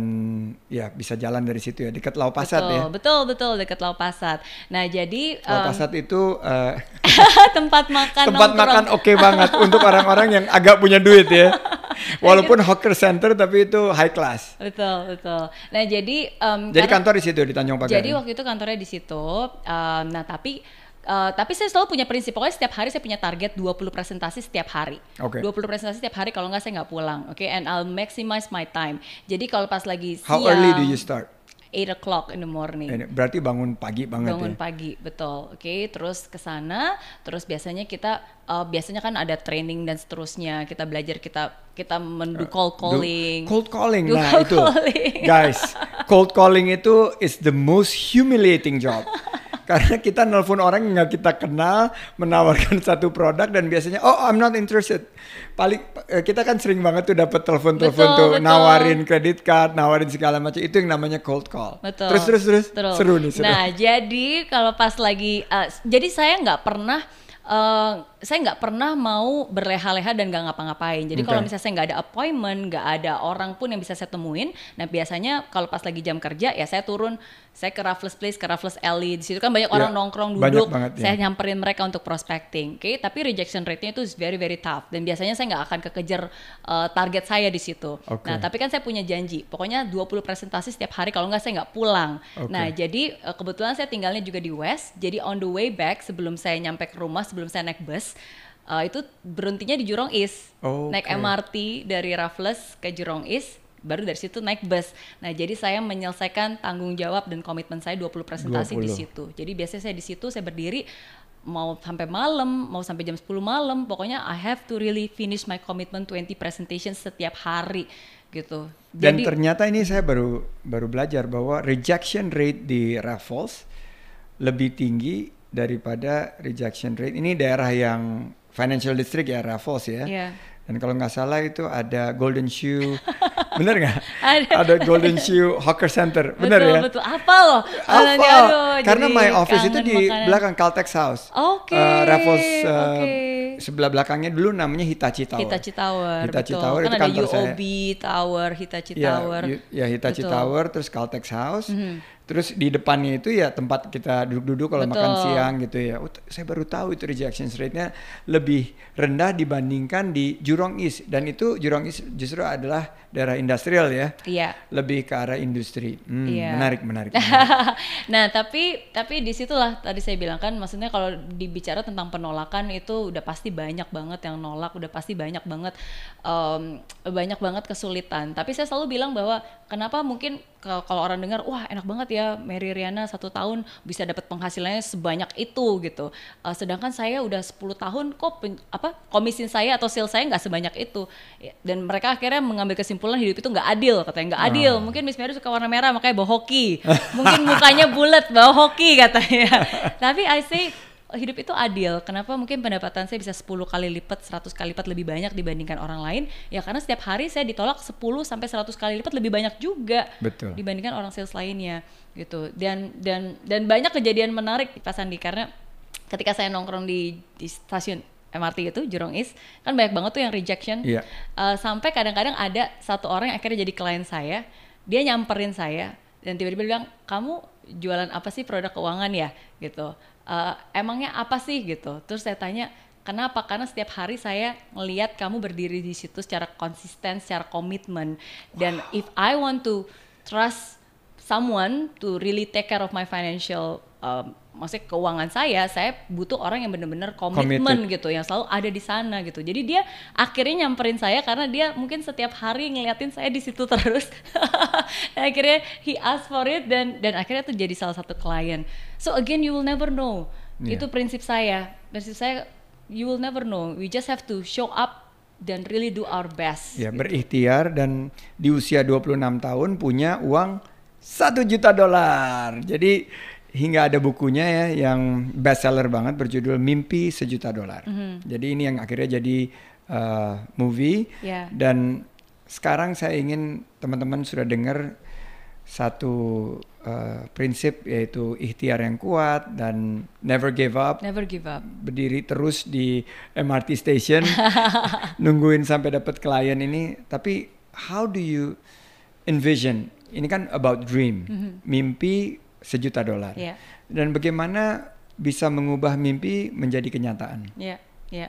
Speaker 1: ya bisa jalan dari situ ya dekat Lau Pasat
Speaker 2: betul,
Speaker 1: ya.
Speaker 2: betul, betul dekat Lau Pasat. Nah, jadi
Speaker 1: Lau
Speaker 2: um,
Speaker 1: Pasat itu uh, [laughs]
Speaker 2: tempat makan
Speaker 1: tempat
Speaker 2: nongkrong.
Speaker 1: makan oke banget untuk orang-orang yang agak punya duit ya. [laughs] Walaupun hawker center tapi itu high class.
Speaker 2: Betul, betul. Nah, jadi um,
Speaker 1: Jadi
Speaker 2: karena-
Speaker 1: kantor di situ di Tanjung Pagar.
Speaker 2: Jadi
Speaker 1: ya?
Speaker 2: waktu itu kantornya di situ. um, nah, tapi uh, tapi saya selalu punya prinsip pokoknya setiap hari saya punya target 20 presentasi setiap hari.
Speaker 1: Oke.
Speaker 2: 20 presentasi setiap hari kalau nggak saya nggak pulang. Oke, and I'll maximize my time. Jadi kalau pas lagi
Speaker 1: How
Speaker 2: siang
Speaker 1: early do you start?
Speaker 2: 8 o'clock in the morning.
Speaker 1: Berarti bangun pagi banget
Speaker 2: bangun
Speaker 1: ya.
Speaker 2: pagi betul oke terus ke sana terus biasanya kita uh, biasanya kan ada training dan seterusnya kita belajar kita kita mendu
Speaker 1: Do-
Speaker 2: cold calling
Speaker 1: Cold calling.
Speaker 2: Do [laughs]
Speaker 1: Nah,
Speaker 2: cold
Speaker 1: itu.
Speaker 2: calling.
Speaker 1: Guys, cold calling itu is the most humiliating job. [laughs] Karena kita nelpon orang yang nggak kita kenal, menawarkan [laughs] satu produk dan biasanya, oh I'm not interested. Paling eh, kita kan sering banget tuh dapat telepon-telepon tuh,
Speaker 2: betul.
Speaker 1: nawarin kredit card, nawarin segala macam. Itu yang namanya cold call.
Speaker 2: Betul.
Speaker 1: Terus terus terus,
Speaker 2: Betul.
Speaker 1: seru nih seru.
Speaker 2: Nah, jadi kalau pas lagi, uh, jadi saya nggak pernah, uh, saya nggak pernah mau berleha-leha dan nggak ngapa-ngapain. Jadi kalau
Speaker 1: Oke.
Speaker 2: misalnya saya nggak ada appointment, nggak ada orang pun yang bisa saya temuin, nah biasanya kalau pas lagi jam kerja ya saya turun, saya ke Raffles Place, ke Raffles Alley. Di situ kan banyak orang
Speaker 1: Ya,
Speaker 2: nongkrong duduk,
Speaker 1: banget, ya.
Speaker 2: saya nyamperin mereka untuk prospecting. Oke, tapi rejection rate-nya itu very very tough dan biasanya saya nggak akan kekejar uh, target saya di situ.
Speaker 1: Oke.
Speaker 2: Nah, tapi kan saya punya janji, pokoknya 20 presentasi setiap hari kalau nggak saya nggak pulang.
Speaker 1: Oke.
Speaker 2: Nah, jadi eh, kebetulan saya tinggalnya juga di West, jadi on the way back sebelum saya nyampe ke rumah, sebelum saya naik bus, eh, itu berhentinya di Jurong East.
Speaker 1: Oke.
Speaker 2: Naik MRT dari Raffles ke Jurong East, baru dari situ naik bus. Nah, jadi saya menyelesaikan tanggung jawab dan komitmen saya 20 presentasi di
Speaker 1: 20.
Speaker 2: situ. Jadi biasanya saya di situ saya berdiri mau sampai malam, mau sampai jam 10 malam, pokoknya I have to really finish my commitment 20 presentations setiap hari gitu.
Speaker 1: Dan
Speaker 2: Jadi
Speaker 1: ternyata ini saya baru baru belajar bahwa rejection rate di Raffles lebih tinggi daripada rejection rate. Ini daerah yang financial district ya Raffles ya.
Speaker 2: Iya.
Speaker 1: Dan kalau nggak salah itu ada Golden Shoe, bener nggak? [laughs]
Speaker 2: Ada.
Speaker 1: Golden Shoe Hawker Center, bener
Speaker 2: betul,
Speaker 1: ya?
Speaker 2: Betul, apa loh?
Speaker 1: Apa?
Speaker 2: Aduh,
Speaker 1: Karena my office itu di
Speaker 2: makanan.
Speaker 1: belakang Caltex House.
Speaker 2: Oke,
Speaker 1: Eh, Raffles eh,
Speaker 2: oke.
Speaker 1: sebelah belakangnya dulu namanya Hitachi Tower.
Speaker 2: Hitachi Tower,
Speaker 1: Hitachi
Speaker 2: betul.
Speaker 1: Tower
Speaker 2: kan
Speaker 1: itu
Speaker 2: ada
Speaker 1: kantor saya.
Speaker 2: UOB Tower, Hitachi
Speaker 1: Ya,
Speaker 2: Tower.
Speaker 1: ya Hitachi
Speaker 2: Betul.
Speaker 1: Tower, terus Caltex House, terus di depannya itu ya tempat kita duduk-duduk kalau makan siang gitu ya. Oh, saya baru tahu itu rejection rate-nya lebih rendah dibandingkan di Jurong East dan itu Jurong East justru adalah daerah industrial ya,
Speaker 2: Iya.
Speaker 1: lebih ke arah industri. Hmm,
Speaker 2: Iya.
Speaker 1: Menarik, menarik. [laughs] menarik.
Speaker 2: nah tapi tapi di situlah tadi saya bilang kan maksudnya kalau dibicara tentang penolakan itu udah pasti banyak banget yang nolak udah pasti banyak banget em, banyak banget kesulitan tapi saya selalu bilang bahwa kenapa mungkin kalau orang dengar wah enak banget ya Mary Riana satu tahun bisa dapat penghasilannya sebanyak itu gitu. Eh, sedangkan saya udah 10 tahun kok pen- apa komisin saya atau sales saya nggak sebanyak itu. Ya, dan mereka akhirnya mengambil kesimpulan hidup itu nggak adil katanya nggak adil.
Speaker 1: Ah.
Speaker 2: mungkin Miss Mary suka warna merah makanya bawa hoki. Mungkin mukanya bulat bawa hoki katanya. [laughs] Tapi I say hidup itu adil. Kenapa mungkin pendapatan saya bisa 10 kali lipat, 100 kali lipat lebih banyak dibandingkan orang lain? Ya karena setiap hari saya ditolak 10 sampai 100 kali lipat lebih banyak juga
Speaker 1: Betul.
Speaker 2: dibandingkan orang sales lainnya gitu. Dan dan dan banyak kejadian menarik Pak Sandi karena ketika saya nongkrong di, di stasiun MRT itu Jurong East kan banyak banget tuh yang rejection
Speaker 1: Iya.
Speaker 2: Uh, sampai kadang-kadang ada satu orang yang akhirnya jadi klien saya dia nyamperin saya dan tiba-tiba bilang kamu jualan apa sih produk keuangan ya gitu Uh, emangnya apa sih? gitu. Terus saya tanya kenapa? Karena setiap hari saya ngelihat kamu berdiri di situ secara konsisten secara komitmen dan if I want to trust someone to really take care of my financial um, maksudnya keuangan saya, saya butuh orang yang benar-benar komitmen gitu, yang selalu ada di sana gitu. Jadi dia akhirnya nyamperin saya karena dia mungkin setiap hari ngeliatin saya di situ [laughs] terus. akhirnya he asked for it dan dan akhirnya itu jadi salah satu klien. So again you will never know.
Speaker 1: Yeah.
Speaker 2: Itu prinsip saya. Prinsip saya you will never know. We just have to show up dan really do our best.
Speaker 1: Ya, berikhtiar dan di usia 26 tahun punya uang satu juta dolar. Jadi hingga ada bukunya ya yang bestseller banget berjudul Mimpi Sejuta Dolar.
Speaker 2: Mhm.
Speaker 1: Jadi ini yang akhirnya jadi uh, movie
Speaker 2: Ya.
Speaker 1: dan sekarang saya ingin teman-teman sudah dengar satu uh, prinsip yaitu ikhtiar yang kuat dan never give up
Speaker 2: Never give up.
Speaker 1: berdiri terus di MRT station [laughs] nungguin sampai dapat klien ini tapi how do you envision ini kan about dream mimpi sejuta dolar
Speaker 2: Iya.
Speaker 1: dan bagaimana bisa mengubah mimpi menjadi kenyataan
Speaker 2: Ya, ya.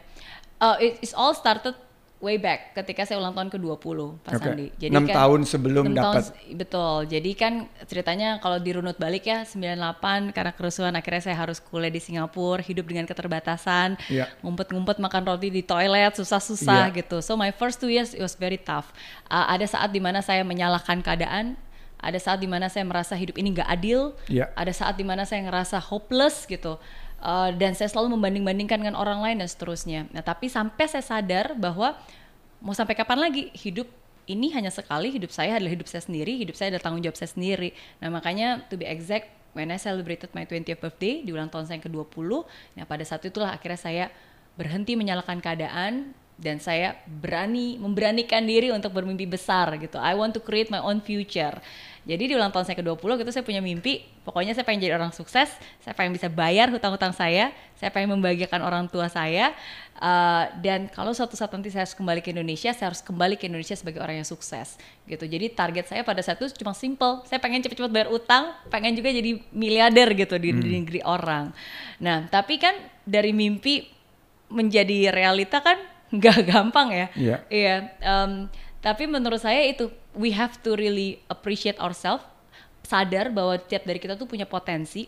Speaker 2: Uh, it, it's all started way back ketika saya ulang tahun ke-20, Pak
Speaker 1: Oke.
Speaker 2: Sandi.
Speaker 1: Enam tahun sebelum
Speaker 2: enam tahun
Speaker 1: dapat.
Speaker 2: se- betul. Jadi kan ceritanya kalau dirunut balik ya 98 karena kerusuhan akhirnya saya harus kuliah di Singapura, hidup dengan keterbatasan,
Speaker 1: Iya.
Speaker 2: ngumpet-ngumpet makan roti di toilet, susah-susah
Speaker 1: Iya.
Speaker 2: gitu. So my first two years it was very tough. Uh, ada saat di mana saya menyalahkan keadaan, ada saat di mana saya merasa hidup ini nggak adil,
Speaker 1: Iya.
Speaker 2: ada saat di mana saya ngerasa hopeless gitu Uh, dan saya selalu membanding-bandingkan dengan orang lain dan seterusnya nah tapi sampai saya sadar bahwa mau sampai kapan lagi hidup ini hanya sekali hidup saya adalah hidup saya sendiri hidup saya adalah tanggung jawab saya sendiri nah makanya to be exact when I celebrated my 20th birthday di ulang tahun saya yang ke-20 nah pada saat itulah akhirnya saya berhenti menyalahkan keadaan dan saya berani memberanikan diri untuk bermimpi besar gitu. I want to create my own future. Jadi di ulang tahun saya ke-20 gitu saya punya mimpi, pokoknya saya pengen jadi orang sukses, saya pengen bisa bayar hutang-hutang saya, saya pengen membahagiakan orang tua saya, uh, dan kalau suatu saat nanti saya harus kembali ke Indonesia, saya harus kembali ke Indonesia sebagai orang yang sukses gitu. Jadi target saya pada saat itu cuma simple, saya pengen cepet-cepet bayar utang, pengen juga jadi miliarder gitu di, di negeri orang. Nah tapi kan dari mimpi menjadi realita kan nggak [laughs] gampang ya.
Speaker 1: Iya.
Speaker 2: Iya. em, tapi menurut saya itu we have to really appreciate ourselves, sadar bahwa tiap dari kita tuh punya potensi.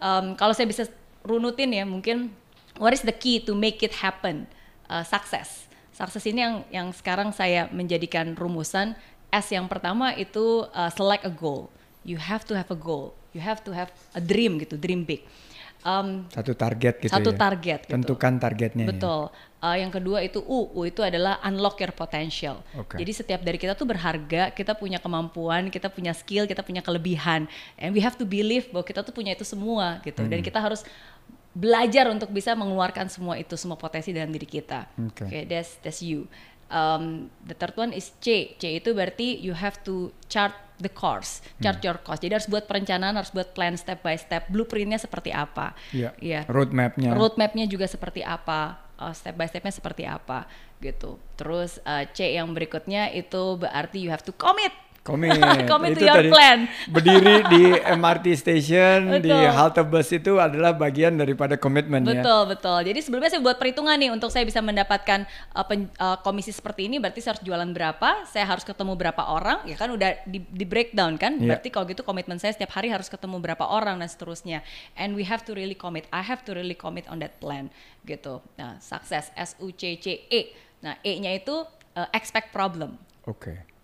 Speaker 2: Em, kalau saya bisa runutin ya, mungkin what is the key to make it happen? Uh, sukses. Sukses ini yang yang sekarang saya menjadikan rumusan. S yang pertama itu uh, select a goal. You have to have a goal. You have to have a dream gitu, dream big. Em,
Speaker 1: satu target gitu
Speaker 2: Satu
Speaker 1: ya.
Speaker 2: target gitu.
Speaker 1: tentukan targetnya ya.
Speaker 2: Betul. Uh, yang kedua itu U, U itu adalah unlock your potential.
Speaker 1: Oke.
Speaker 2: Jadi setiap dari kita tuh berharga, kita punya kemampuan, kita punya skill, kita punya kelebihan, and we have to believe bahwa kita tuh punya itu semua gitu. Dan
Speaker 1: Hmm.
Speaker 2: kita harus belajar untuk bisa mengeluarkan semua itu, semua potensi dalam diri kita.
Speaker 1: Oke.
Speaker 2: Okay, that's that's you. Um, the third one is C. C itu berarti you have to chart the course, chart
Speaker 1: Hmm.
Speaker 2: your course. Jadi harus buat perencanaan, harus buat plan step by step, blueprintnya seperti apa.
Speaker 1: Iya.
Speaker 2: Iya
Speaker 1: roadmapnya
Speaker 2: roadmapnya juga seperti apa, uh, step by stepnya seperti apa gitu. Terus uh, C yang berikutnya itu berarti you have to commit.
Speaker 1: Komit. [laughs]
Speaker 2: Commit to
Speaker 1: itu
Speaker 2: your
Speaker 1: tadi
Speaker 2: plan. [laughs]
Speaker 1: Berdiri di MRT station, di
Speaker 2: Betul.
Speaker 1: halte bus itu adalah bagian daripada komitmen ya.
Speaker 2: Betul betul. Jadi sebelumnya saya buat perhitungan nih untuk saya bisa mendapatkan uh, pen- uh, komisi seperti ini, berarti saya harus jualan berapa, saya harus ketemu berapa orang, ya kan udah di, di breakdown kan.
Speaker 1: Iya.
Speaker 2: Berarti kalau gitu komitmen saya setiap hari harus ketemu berapa orang dan seterusnya. And we have to really commit. I have to really commit on that plan gitu. Nah, sukses S U C C E. Nah, E-nya itu uh, expect problem.
Speaker 1: Oke.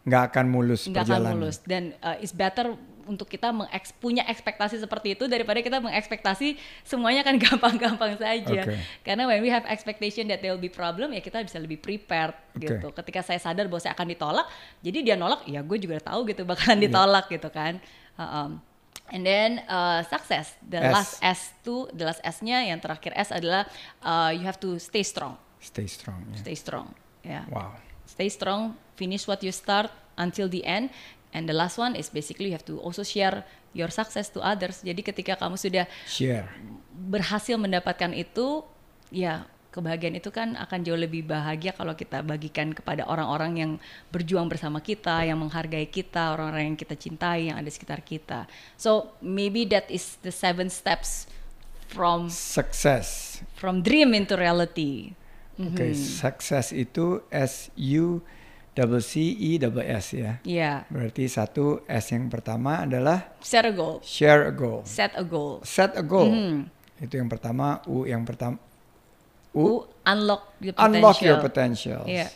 Speaker 1: Nggak akan mulus
Speaker 2: nggak akan
Speaker 1: perjalanan.
Speaker 2: mulus dan uh, it's better untuk kita mengeks punya ekspektasi seperti itu daripada kita mengekspektasi semuanya kan [laughs] gampang-gampang saja
Speaker 1: Oke.
Speaker 2: karena when we have expectation that there will be problem ya kita bisa lebih prepared
Speaker 1: Oke.
Speaker 2: gitu ketika saya sadar bahwa saya akan ditolak jadi dia nolak ya gue juga tahu gitu bakalan
Speaker 1: Iya.
Speaker 2: ditolak gitu kan Uh-um. And then uh, success, the
Speaker 1: S.
Speaker 2: last S tuh, the last S-nya yang terakhir S adalah uh, you have to stay strong,
Speaker 1: Stay strong. ya.
Speaker 2: stay strong. Ya.
Speaker 1: Wow.
Speaker 2: Stay strong, finish what you start until the end. And the last one is basically you have to also share your success to others. Jadi ketika kamu sudah
Speaker 1: Share.
Speaker 2: berhasil mendapatkan itu, ya kebahagiaan itu kan akan jauh lebih bahagia kalau kita bagikan kepada orang-orang yang berjuang bersama kita, yang menghargai kita, orang-orang yang kita cintai, yang ada di sekitar kita. So maybe that is the seven steps from
Speaker 1: Success.
Speaker 2: from dream into reality.
Speaker 1: Oke, sukses itu S U double C E double S ya.
Speaker 2: Ya,
Speaker 1: Berarti satu S yang pertama adalah
Speaker 2: set a goal,
Speaker 1: share a goal.
Speaker 2: set a goal.
Speaker 1: Set a goal.
Speaker 2: Mhm.
Speaker 1: Itu yang pertama, U yang pertama
Speaker 2: U, unlock your potential.
Speaker 1: unlock your potentials.
Speaker 2: Iya.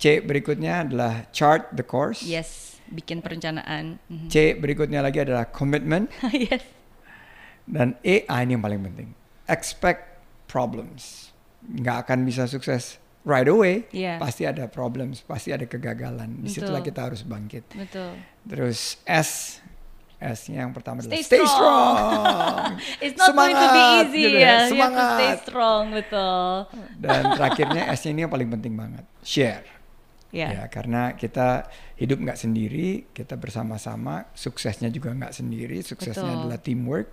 Speaker 1: C berikutnya adalah chart the course.
Speaker 2: Yes, bikin perencanaan. Mhm.
Speaker 1: C berikutnya lagi adalah commitment [laughs]
Speaker 2: yes.
Speaker 1: dan E ah, ini yang paling penting. Expect problems. Nggak akan bisa sukses right away.
Speaker 2: Iya.
Speaker 1: Pasti ada problems, pasti ada kegagalan. Di situlah
Speaker 2: Betul.
Speaker 1: kita harus bangkit.
Speaker 2: Betul.
Speaker 1: Terus S S-nya yang pertama adalah
Speaker 2: Stay
Speaker 1: stay
Speaker 2: strong.
Speaker 1: strong. [laughs]
Speaker 2: It's not going to be
Speaker 1: Semangat,
Speaker 2: easy
Speaker 1: gitu
Speaker 2: ya. To stay
Speaker 1: Semangat.
Speaker 2: strong, betul.
Speaker 1: Dan terakhirnya S-nya ini yang paling penting banget. Share.
Speaker 2: Ya.
Speaker 1: Ya, karena kita hidup nggak sendiri, kita bersama-sama, suksesnya juga nggak sendiri, suksesnya
Speaker 2: Betul.
Speaker 1: adalah teamwork.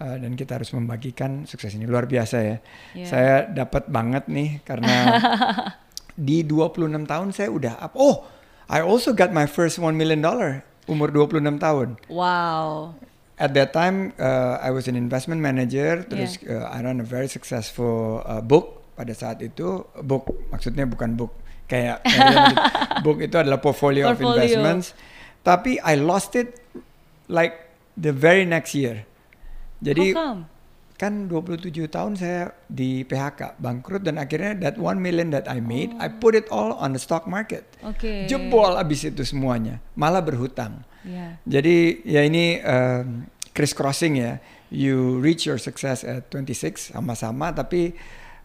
Speaker 1: Uh, dan kita harus membagikan sukses ini luar biasa ya.
Speaker 2: Ya.
Speaker 1: Saya dapat banget nih karena [laughs] di 26 tahun saya udah up. Oh, I also got my first 1 million dollar umur 26 tahun.
Speaker 2: Wow.
Speaker 1: At that time, uh, I was an investment manager. Terus uh, I run a very successful uh, book pada saat itu. Book maksudnya bukan book kayak [laughs] book itu adalah portfolio, of
Speaker 2: Portfolio.
Speaker 1: investments. Tapi I lost it like the very next year. Jadi kan 27 tahun saya di PHK bangkrut dan akhirnya that 1 million that I made, I put it all on the stock market.
Speaker 2: Oke.
Speaker 1: Jebol abis itu semuanya, malah berhutang.
Speaker 2: Ya.
Speaker 1: Jadi ya ini um, criss crossing ya. You reach your success at 26 sama-sama tapi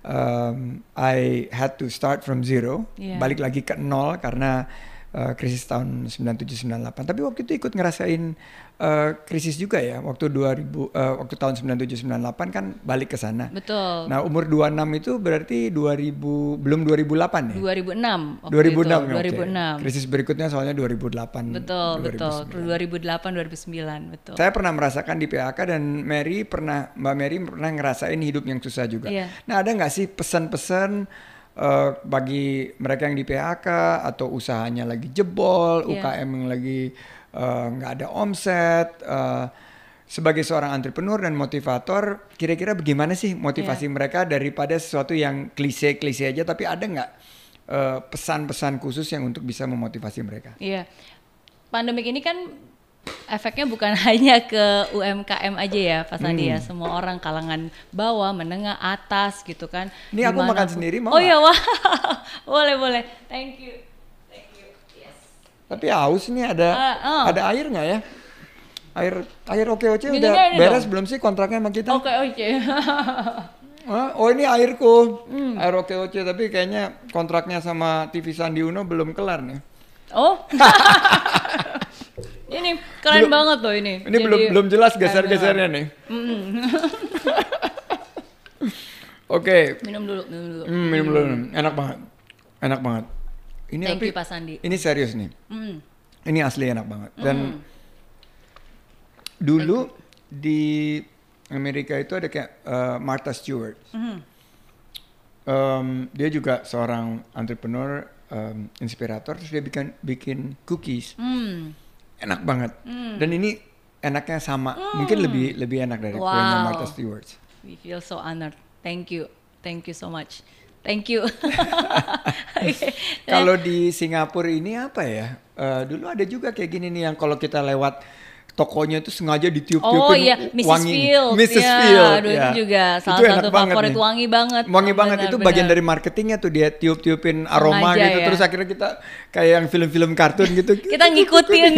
Speaker 1: um, I had to start from zero,
Speaker 2: Yeah.
Speaker 1: balik lagi ke nol karena uh, krisis tahun 97 98. Tapi waktu itu ikut ngerasain uh, krisis juga ya. Waktu 2000 uh, waktu tahun 97 98 kan balik ke sana.
Speaker 2: Betul.
Speaker 1: Nah, umur 26 itu berarti 2000 belum 2008 ya?
Speaker 2: 2006. waktu
Speaker 1: 2006
Speaker 2: itu,
Speaker 1: ya, oke.
Speaker 2: 2006.
Speaker 1: Krisis berikutnya soalnya 2008.
Speaker 2: Betul, betul.
Speaker 1: 2009.
Speaker 2: 2008, 2009, betul.
Speaker 1: Saya pernah merasakan di PHK dan Mary pernah Mbak Mary pernah ngerasain hidup yang susah juga.
Speaker 2: Iya.
Speaker 1: Nah, ada nggak sih pesan-pesan eh, bagi mereka yang di PHK atau usahanya lagi jebol,
Speaker 2: Iya.
Speaker 1: UKM yang lagi eh, nggak ada omset, eh, sebagai seorang entrepreneur dan motivator, kira-kira bagaimana sih motivasi
Speaker 2: Iya.
Speaker 1: mereka daripada sesuatu yang klise-klise aja, tapi ada nggak eh, pesan-pesan khusus yang untuk bisa memotivasi mereka?
Speaker 2: Iya. Pandemik ini kan efeknya bukan [laughs] hanya ke UMKM aja ya, Pak Sandi ya.
Speaker 1: Hmm.
Speaker 2: Semua orang kalangan bawah, menengah, atas gitu kan.
Speaker 1: Ini aku makan sendiri, mau
Speaker 2: Oh iya, wah. [laughs] boleh, boleh. Thank you.
Speaker 1: Tapi haus nih ada
Speaker 2: Ah, oh.
Speaker 1: ada air nggak ya? Air air oke oke
Speaker 2: Gini
Speaker 1: udah beres
Speaker 2: dong.
Speaker 1: belum sih kontraknya sama kita?
Speaker 2: Oke, oke.
Speaker 1: Hah? [laughs] Oh ini airku,
Speaker 2: Hmm.
Speaker 1: air oke oke tapi kayaknya kontraknya sama TV Sandi Uno belum kelar nih.
Speaker 2: Oh. [laughs] ini keren banget loh ini.
Speaker 1: Ini belum belum jelas geser-gesernya nih. [laughs] Oke,
Speaker 2: Minum dulu, minum dulu.
Speaker 1: Hmm, minum dulu, enak banget, enak banget. Ini
Speaker 2: Thank
Speaker 1: tapi
Speaker 2: you Pak Sandi.
Speaker 1: ini serius nih,
Speaker 2: Hmm.
Speaker 1: ini asli enak banget. Dan dulu di Amerika itu ada kayak uh, Martha Stewart.
Speaker 2: Mhm.
Speaker 1: Um, dia juga seorang entrepreneur, um, inspirator. Terus dia bikin bikin cookies,
Speaker 2: Hmm.
Speaker 1: enak banget. Dan ini enaknya sama, mungkin lebih lebih enak dari
Speaker 2: Wow.
Speaker 1: Martha Stewart.
Speaker 2: We feel so honored. Thank you. Thank you so much. Thank you. [laughs]
Speaker 1: Kalau di Singapura ini apa ya? Eh, dulu ada juga kayak gini nih yang kalau kita lewat tokonya itu sengaja ditiup-tiupin
Speaker 2: Oh iya, Mrs.
Speaker 1: wangi.
Speaker 2: Field.
Speaker 1: Mrs.
Speaker 2: Ya,
Speaker 1: Field.
Speaker 2: aduh,
Speaker 1: ya.
Speaker 2: itu juga salah
Speaker 1: Itu enak
Speaker 2: satu
Speaker 1: banget
Speaker 2: favorit
Speaker 1: nih.
Speaker 2: wangi banget.
Speaker 1: Wangi banget itu
Speaker 2: Benar,
Speaker 1: bagian dari marketingnya tuh dia tiup-tiupin aroma
Speaker 2: Sengaja
Speaker 1: gitu
Speaker 2: ya.
Speaker 1: terus akhirnya kita kayak yang film-film kartun gitu. [laughs]
Speaker 2: Kita ngikutin.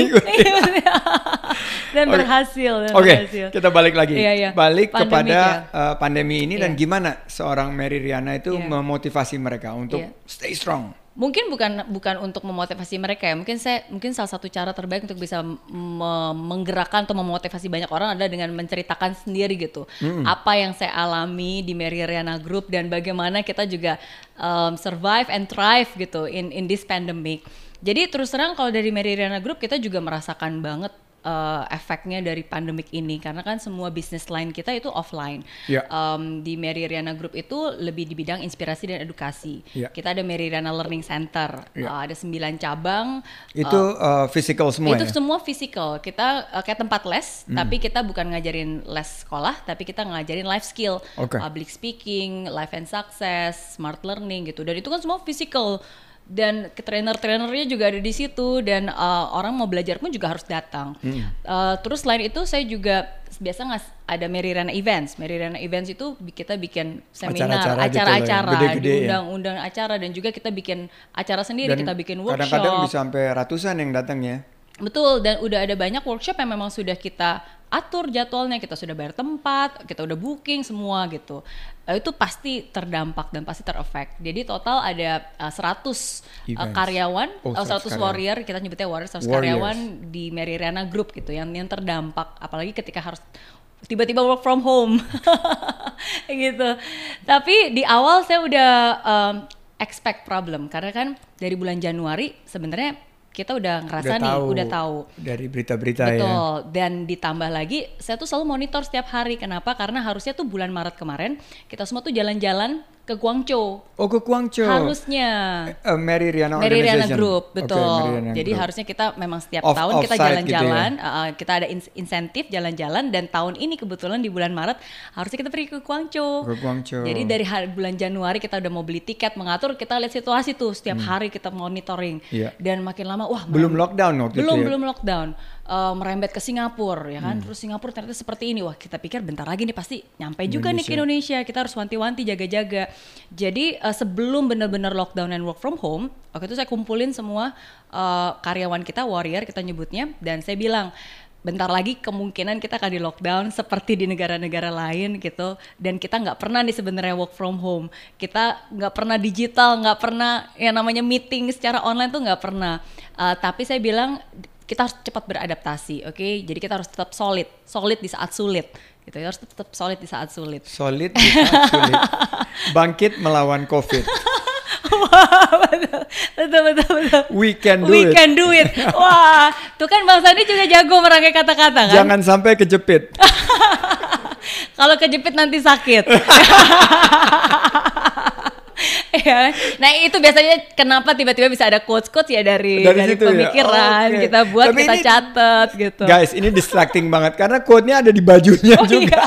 Speaker 2: dan
Speaker 1: Oke.
Speaker 2: berhasil. dan
Speaker 1: Oke,
Speaker 2: berhasil.
Speaker 1: kita balik lagi.
Speaker 2: Iya, iya.
Speaker 1: Balik
Speaker 2: Pandemik
Speaker 1: kepada
Speaker 2: ya.
Speaker 1: eh, pandemi ini dan
Speaker 2: Iya.
Speaker 1: gimana seorang Mary Riana itu
Speaker 2: Iya.
Speaker 1: memotivasi mereka untuk
Speaker 2: Iya.
Speaker 1: stay strong.
Speaker 2: Mungkin bukan bukan untuk memotivasi mereka ya. Mungkin saya mungkin salah satu cara terbaik untuk bisa me- menggerakkan atau memotivasi banyak orang adalah dengan menceritakan sendiri gitu. Apa yang saya alami di Mary Riana Group dan bagaimana kita juga um, survive and thrive gitu in in this pandemic. Jadi terus terang kalau dari Mary Riana Group kita juga merasakan banget uh, efeknya dari pandemik ini karena kan semua bisnis lain kita itu offline.
Speaker 1: Ya.
Speaker 2: Um, di Mary Riana Group itu lebih di bidang inspirasi dan edukasi.
Speaker 1: Ya.
Speaker 2: Kita ada Mary Riana Learning Center,
Speaker 1: Ya.
Speaker 2: Uh, ada sembilan cabang.
Speaker 1: Itu uh, physical semua
Speaker 2: itu
Speaker 1: ya?
Speaker 2: semua physical. Kita uh, kayak tempat les, tapi kita bukan ngajarin les sekolah, tapi kita ngajarin life skill,
Speaker 1: Oke.
Speaker 2: public speaking, life and success, smart learning gitu. Dan itu kan semua physical. Dan ke trainer-trainernya juga ada di situ dan uh, orang mau belajar pun juga harus datang. Uh, terus selain itu saya juga biasa ngas ada Mary Riana Events. Mary Riana Events itu kita bikin seminar,
Speaker 1: Acara-acara gitu ya, gede-gede ya.
Speaker 2: diundang-undang acara dan juga kita bikin acara sendiri, kita bikin workshop.
Speaker 1: kadang-kadang bisa sampai ratusan yang datang ya.
Speaker 2: Betul, dan udah ada banyak workshop yang memang sudah kita atur jadwalnya, kita sudah bayar tempat, kita udah booking semua gitu. Eh, itu pasti terdampak dan pasti terefek. Jadi total ada eh, 100 eh, karyawan,
Speaker 1: Oh,
Speaker 2: eh, 100
Speaker 1: 100
Speaker 2: warrior, kita nyebutnya warrior, 100
Speaker 1: Warriors.
Speaker 2: karyawan di Mary Riana Group gitu yang yang terdampak apalagi ketika harus tiba-tiba work from home [laughs] gitu. Tapi di awal saya udah um, expect problem karena kan dari bulan Januari sebenarnya kita udah ngerasa nih, udah tahu.
Speaker 1: dari berita-berita ya.
Speaker 2: Betul. Dan ditambah lagi, saya tuh selalu monitor setiap hari. Kenapa? Karena harusnya tuh bulan Maret kemarin kita semua tuh jalan-jalan ke Guangzhou.
Speaker 1: Oh ke Guangzhou.
Speaker 2: Harusnya.
Speaker 1: Eh, Mary Riana
Speaker 2: Mary Riana. Group, betul.
Speaker 1: Mary Riana
Speaker 2: Jadi
Speaker 1: Group.
Speaker 2: harusnya kita memang setiap
Speaker 1: Off-
Speaker 2: tahun kita
Speaker 1: offsite gitu
Speaker 2: jalan-jalan, uh, kita ada ins- insentif jalan-jalan dan tahun ini kebetulan di bulan Maret harusnya kita pergi ke Guangzhou.
Speaker 1: Ke Guangzhou.
Speaker 2: Jadi dari hari, bulan Januari kita udah mau beli tiket, mengatur, kita lihat situasi tuh setiap hari kita monitoring.
Speaker 1: Hmm. Iya.
Speaker 2: Dan makin lama, wah
Speaker 1: belum lockdown waktu
Speaker 2: belum
Speaker 1: itu ya.
Speaker 2: belum lockdown Eh, merembet ke Singapura ya
Speaker 1: Hmm.
Speaker 2: kan terus Singapura ternyata seperti ini wah kita pikir bentar lagi nih pasti nyampe juga nih ke Indonesia kita harus wanti-wanti jaga-jaga jadi eh, sebelum benar-benar lockdown and work from home waktu itu saya kumpulin semua eh, karyawan kita warrior kita nyebutnya dan saya bilang bentar lagi kemungkinan kita akan di lockdown seperti di negara-negara lain gitu. Dan kita nggak pernah nih sebenarnya work from home. Kita nggak pernah digital nggak pernah yang namanya meeting secara online tuh nggak pernah. Uh, tapi saya bilang kita harus cepat beradaptasi oke? Jadi kita harus tetap solid solid di saat sulit gitu harus tetap solid di saat sulit
Speaker 1: Solid di saat sulit. [laughs] Bangkit melawan COVID.
Speaker 2: betul betul betul betul
Speaker 1: We can do
Speaker 2: we
Speaker 1: it.
Speaker 2: can do it [laughs] wah tuh kan bang Sandi juga jago merangkai kata-kata kan
Speaker 1: Jangan sampai kejepit. [laughs]
Speaker 2: Kalau kejepit nanti sakit. Iya. [laughs] nah itu biasanya kenapa tiba-tiba bisa ada quotes-quotes ya dari
Speaker 1: Dari
Speaker 2: dari,
Speaker 1: situ ya?
Speaker 2: pemikiran
Speaker 1: Oke.
Speaker 2: kita buat
Speaker 1: Tapi
Speaker 2: kita
Speaker 1: ini-
Speaker 2: catat gitu.
Speaker 1: Guys, ini distracting banget karena quote-nya ada di bajunya [laughs]
Speaker 2: Oh,
Speaker 1: juga.
Speaker 2: iya.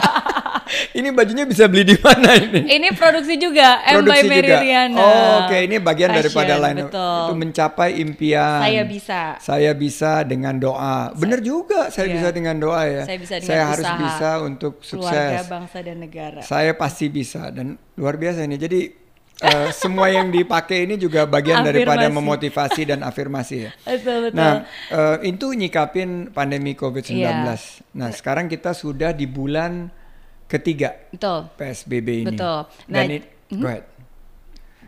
Speaker 2: [laughs]
Speaker 1: ini bajunya bisa beli di mana ini?
Speaker 2: Ini produksi juga M by Mary
Speaker 1: juga.
Speaker 2: Riana.
Speaker 1: Oh, oke, ini bagian
Speaker 2: Fashion,
Speaker 1: daripada lain
Speaker 2: betul.
Speaker 1: itu mencapai impian.
Speaker 2: Saya bisa.
Speaker 1: Saya bisa dengan doa. Bener juga, saya
Speaker 2: Iya.
Speaker 1: bisa dengan doa ya.
Speaker 2: Saya bisa dengan
Speaker 1: Saya harus
Speaker 2: usaha.
Speaker 1: bisa untuk
Speaker 2: Keluarga,
Speaker 1: sukses.
Speaker 2: bangsa dan negara.
Speaker 1: Saya pasti bisa dan luar biasa ini. Jadi eh, semua yang dipakai ini juga bagian daripada memotivasi dan afirmasi ya. [laughs]
Speaker 2: Betul betul.
Speaker 1: Nah, eh, itu nyikapin pandemi COVID-19.
Speaker 2: Iya.
Speaker 1: Nah, sekarang kita sudah di bulan ketiga
Speaker 2: betul.
Speaker 1: PSBB ini.
Speaker 2: Betul.
Speaker 1: Dan
Speaker 2: Nah,
Speaker 1: it- go ahead.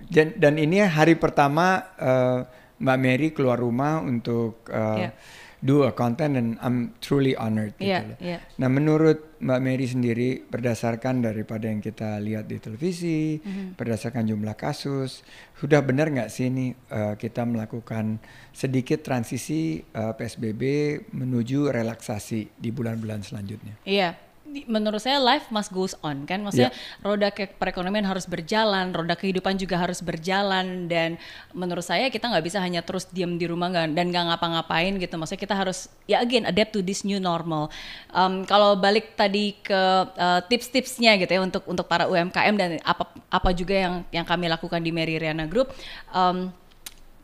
Speaker 1: Dan, dan ini hari pertama eh, Mbak Mary keluar rumah untuk eh,
Speaker 2: Iya.
Speaker 1: Do a content and I'm truly honored gitu
Speaker 2: Iya,
Speaker 1: loh.
Speaker 2: iya.
Speaker 1: Nah, menurut Mbak Mary sendiri berdasarkan daripada yang kita lihat di televisi,
Speaker 2: Mhm.
Speaker 1: berdasarkan jumlah kasus, sudah benar nggak sih ini eh, kita melakukan sedikit transisi eh, PSBB menuju relaksasi di bulan-bulan selanjutnya?
Speaker 2: Iya. Di- Menurut saya life must goes on kan, maksudnya
Speaker 1: Iya.
Speaker 2: roda ke perekonomian harus berjalan, roda kehidupan juga harus berjalan dan menurut saya kita nggak bisa hanya terus diam di rumah nggak- dan nggak ngapa-ngapain gitu. Maksudnya kita harus ya again adapt to this new normal. Um, kalau balik tadi ke uh, tips-tipsnya gitu ya untuk untuk para UMKM dan apa apa juga yang yang kami lakukan di Mary Riana Group. um,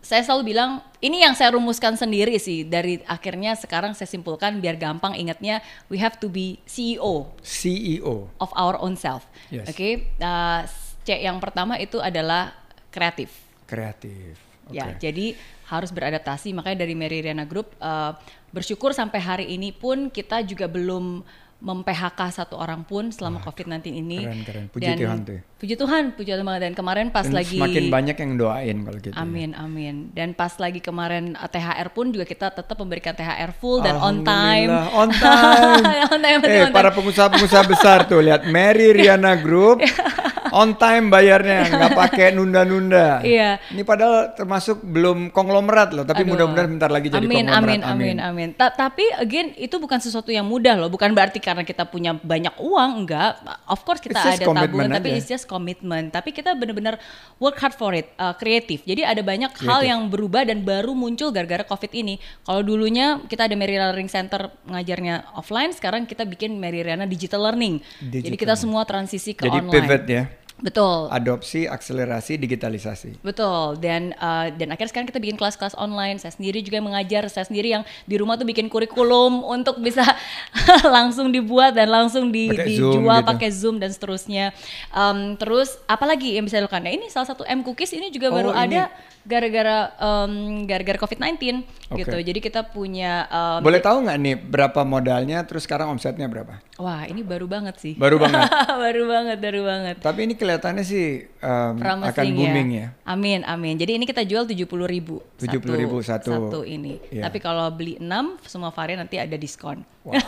Speaker 2: saya selalu bilang ini yang saya rumuskan sendiri sih dari akhirnya sekarang saya simpulkan biar gampang ingatnya we have to be CEO
Speaker 1: CEO.
Speaker 2: of our own self.
Speaker 1: Yes.
Speaker 2: Oke, uh, C yang pertama itu adalah kreatif.
Speaker 1: Kreatif. Oke.
Speaker 2: Ya, jadi harus beradaptasi. Makanya dari Mary Riana Group uh, bersyukur sampai hari ini pun kita juga belum mem-PHK satu orang pun selama COVID-19 ini.
Speaker 1: keren, keren. Puji
Speaker 2: Dan-
Speaker 1: Tuhan tuh.
Speaker 2: Puji Tuhan, puji Tuhan banget. Dan kemarin pas
Speaker 1: Dan
Speaker 2: lagi
Speaker 1: semakin banyak yang doain kalau gitu. ya.
Speaker 2: Amin, amin. Dan pas lagi kemarin uh, THR pun juga kita tetap memberikan THR full dan on time.
Speaker 1: Alhamdulillah, On time. [laughs]
Speaker 2: on time,
Speaker 1: eh,
Speaker 2: on time.
Speaker 1: para pengusaha-pengusaha besar tuh lihat Mary Riana Group [laughs] on time bayarnya, nggak pakai nunda-nunda.
Speaker 2: Iya.
Speaker 1: Ini padahal termasuk belum konglomerat loh, tapi mudah-mudahan bentar lagi jadi
Speaker 2: amin,
Speaker 1: konglomerat.
Speaker 2: amin, amin, amin. Ta- tapi again itu bukan sesuatu yang mudah loh. Bukan berarti karena kita punya banyak uang, enggak. Of course kita ada tabungan, tapi it's just commitment. Tapi kita benar-benar work hard for it, uh, kreatif. Jadi ada banyak hal
Speaker 1: Kreatif.
Speaker 2: yang berubah dan baru muncul gara-gara COVID ini. Kalau dulunya kita ada Mary Learning Center ngajarnya offline, sekarang kita bikin Mary Riana Digital Learning. Jadi
Speaker 1: Digital.
Speaker 2: kita semua transisi ke
Speaker 1: Jadi
Speaker 2: online.
Speaker 1: pivot ya,
Speaker 2: Betul.
Speaker 1: adopsi, akselerasi, digitalisasi.
Speaker 2: Betul dan uh, dan akhirnya sekarang kita bikin kelas-kelas online. Saya sendiri juga yang mengajar, saya sendiri yang di rumah tuh bikin kurikulum untuk bisa [laughs] langsung dibuat dan langsung di,
Speaker 1: Zoom
Speaker 2: dijual
Speaker 1: gitu.
Speaker 2: pakai Zoom dan seterusnya. Um, terus apalagi yang bisa dilakukan? Nah, ini salah satu M Cookies ini juga
Speaker 1: Oh,
Speaker 2: baru
Speaker 1: ini.
Speaker 2: ada gara-gara um, gara-gara COVID-19
Speaker 1: Oke.
Speaker 2: gitu. Jadi kita punya um,
Speaker 1: Boleh tahu nggak nih berapa modalnya, terus sekarang omsetnya berapa?
Speaker 2: wah ini baru banget sih.
Speaker 1: Baru banget. [laughs]
Speaker 2: baru banget, baru banget.
Speaker 1: Tapi ini kelihatannya sih um,
Speaker 2: Promising
Speaker 1: akan booming ya.
Speaker 2: Amin, amin. Jadi ini kita jual 70.000 ribu.
Speaker 1: 70.000 satu.
Speaker 2: Satu ini.
Speaker 1: Iya.
Speaker 2: Tapi kalau beli 6 semua varian nanti ada diskon.
Speaker 1: Wow.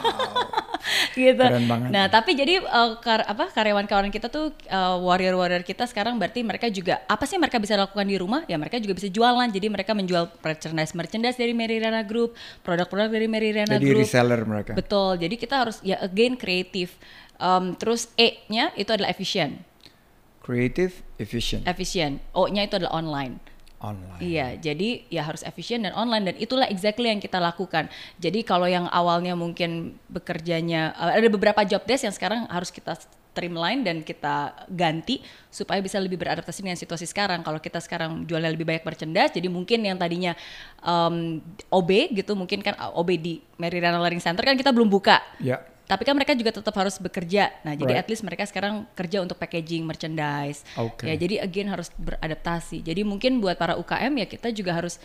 Speaker 1: [laughs]
Speaker 2: gitu.
Speaker 1: Keren banget.
Speaker 2: Nah, tapi jadi uh, kar- apa karyawan-karyawan kita tuh uh, warrior-warrior kita sekarang berarti mereka juga apa sih mereka bisa lakukan di rumah? Ya mereka juga bisa jualan. Jadi mereka menjual merchandise merchandise dari Mary Riana Group, produk-produk dari Mary Riana
Speaker 1: Jadi
Speaker 2: Group.
Speaker 1: reseller mereka.
Speaker 2: Betul. Jadi kita harus ya again kreatif. Um, terus E-nya itu adalah efisien.
Speaker 1: Creative, efficient,
Speaker 2: Efisien. O-nya itu adalah online.
Speaker 1: Online.
Speaker 2: Iya, jadi ya harus efisien dan online dan itulah exactly yang kita lakukan. Jadi kalau yang awalnya mungkin bekerjanya uh, ada beberapa job desk yang sekarang harus kita streamline dan kita ganti supaya bisa lebih beradaptasi dengan situasi sekarang. Kalau kita sekarang jualnya lebih banyak merchandise, jadi mungkin yang tadinya um, OB gitu, mungkin kan OB di Mary Riana Learning Center kan kita belum buka.
Speaker 1: Ya.
Speaker 2: Tapi kan mereka juga tetap harus bekerja. Nah, jadi
Speaker 1: Right.
Speaker 2: at least mereka sekarang kerja untuk packaging merchandise.
Speaker 1: Oke.
Speaker 2: Ya, jadi again harus beradaptasi. Jadi mungkin buat para UKM ya kita juga harus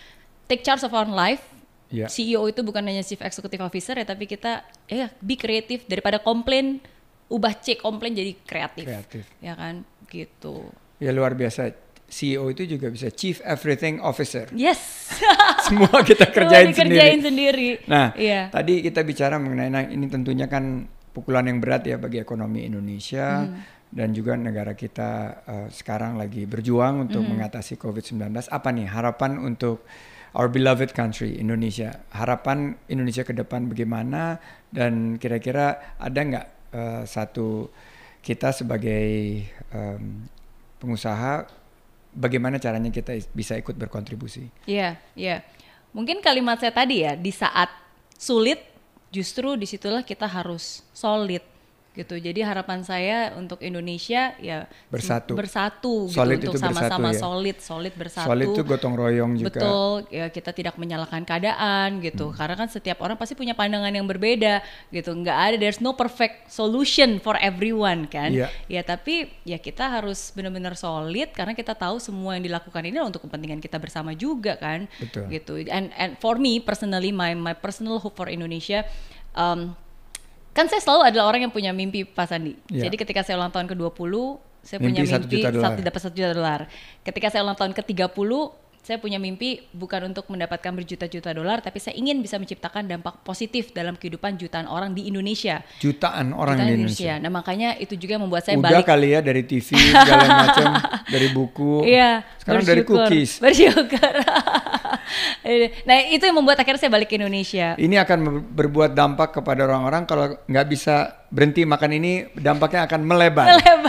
Speaker 2: take charge of our life.
Speaker 1: Ya.
Speaker 2: CEO itu bukan hanya chief executive officer ya, tapi kita ya be kreatif daripada komplain, ubah C komplain jadi kreatif.
Speaker 1: Kreatif.
Speaker 2: Ya kan? Gitu.
Speaker 1: Ya luar biasa. CEO itu juga bisa Chief Everything Officer.
Speaker 2: Yes. [laughs]
Speaker 1: Semua kita
Speaker 2: Semua
Speaker 1: kerjain
Speaker 2: dikerjain
Speaker 1: sendiri.
Speaker 2: sendiri.
Speaker 1: Nah,
Speaker 2: Iya.
Speaker 1: tadi kita bicara mengenai nah, ini tentunya kan pukulan yang berat ya bagi ekonomi Indonesia
Speaker 2: Hmm.
Speaker 1: dan juga negara kita eh, sekarang lagi berjuang untuk
Speaker 2: Hmm.
Speaker 1: mengatasi COVID-19. Apa nih harapan untuk our beloved country Indonesia? Harapan Indonesia ke depan bagaimana dan kira-kira ada nggak eh, satu kita sebagai em, pengusaha bagaimana caranya kita is- bisa ikut berkontribusi?
Speaker 2: Iya, iya. Mungkin kalimat saya tadi ya, di saat sulit justru di situlah kita harus solid gitu. Jadi harapan saya untuk Indonesia ya
Speaker 1: Bersatu.
Speaker 2: bersatu
Speaker 1: Solid
Speaker 2: gitu
Speaker 1: itu
Speaker 2: untuk sama-sama
Speaker 1: ya.
Speaker 2: solid, solid bersatu.
Speaker 1: Solid itu gotong royong juga.
Speaker 2: Betul, ya kita tidak menyalahkan keadaan gitu. Karena kan setiap orang pasti punya pandangan yang berbeda gitu. Nggak ada there's no perfect solution for everyone kan.
Speaker 1: Iya.
Speaker 2: Ya tapi ya kita harus benar-benar solid karena kita tahu semua yang dilakukan ini untuk kepentingan kita bersama juga kan.
Speaker 1: Betul.
Speaker 2: Gitu. And and for me personally my my personal hope for Indonesia um, kan saya selalu adalah orang yang punya mimpi Pak Sandi.
Speaker 1: Iya.
Speaker 2: Jadi ketika saya ulang tahun ke-20 saya
Speaker 1: Mimpi
Speaker 2: punya mimpi
Speaker 1: juta dolar.
Speaker 2: satu dapat satu juta dolar. Ketika saya ulang tahun ke-30, saya punya mimpi bukan untuk mendapatkan berjuta-juta dolar, tapi saya ingin bisa menciptakan dampak positif dalam kehidupan jutaan orang di Indonesia.
Speaker 1: Jutaan orang
Speaker 2: Jutaan
Speaker 1: di Indonesia.
Speaker 2: Nah makanya itu juga yang membuat saya
Speaker 1: Udah
Speaker 2: balik.
Speaker 1: kali ya dari TV [laughs] segala macam, dari buku.
Speaker 2: Iya,
Speaker 1: Sekarang dari
Speaker 2: bersyukur.
Speaker 1: cookies.
Speaker 2: Bersyukur. [laughs] nah itu yang membuat akhirnya saya balik ke Indonesia.
Speaker 1: Ini akan ber- berbuat dampak kepada orang-orang kalau nggak bisa berhenti makan ini, dampaknya akan melebar.
Speaker 2: Melebar,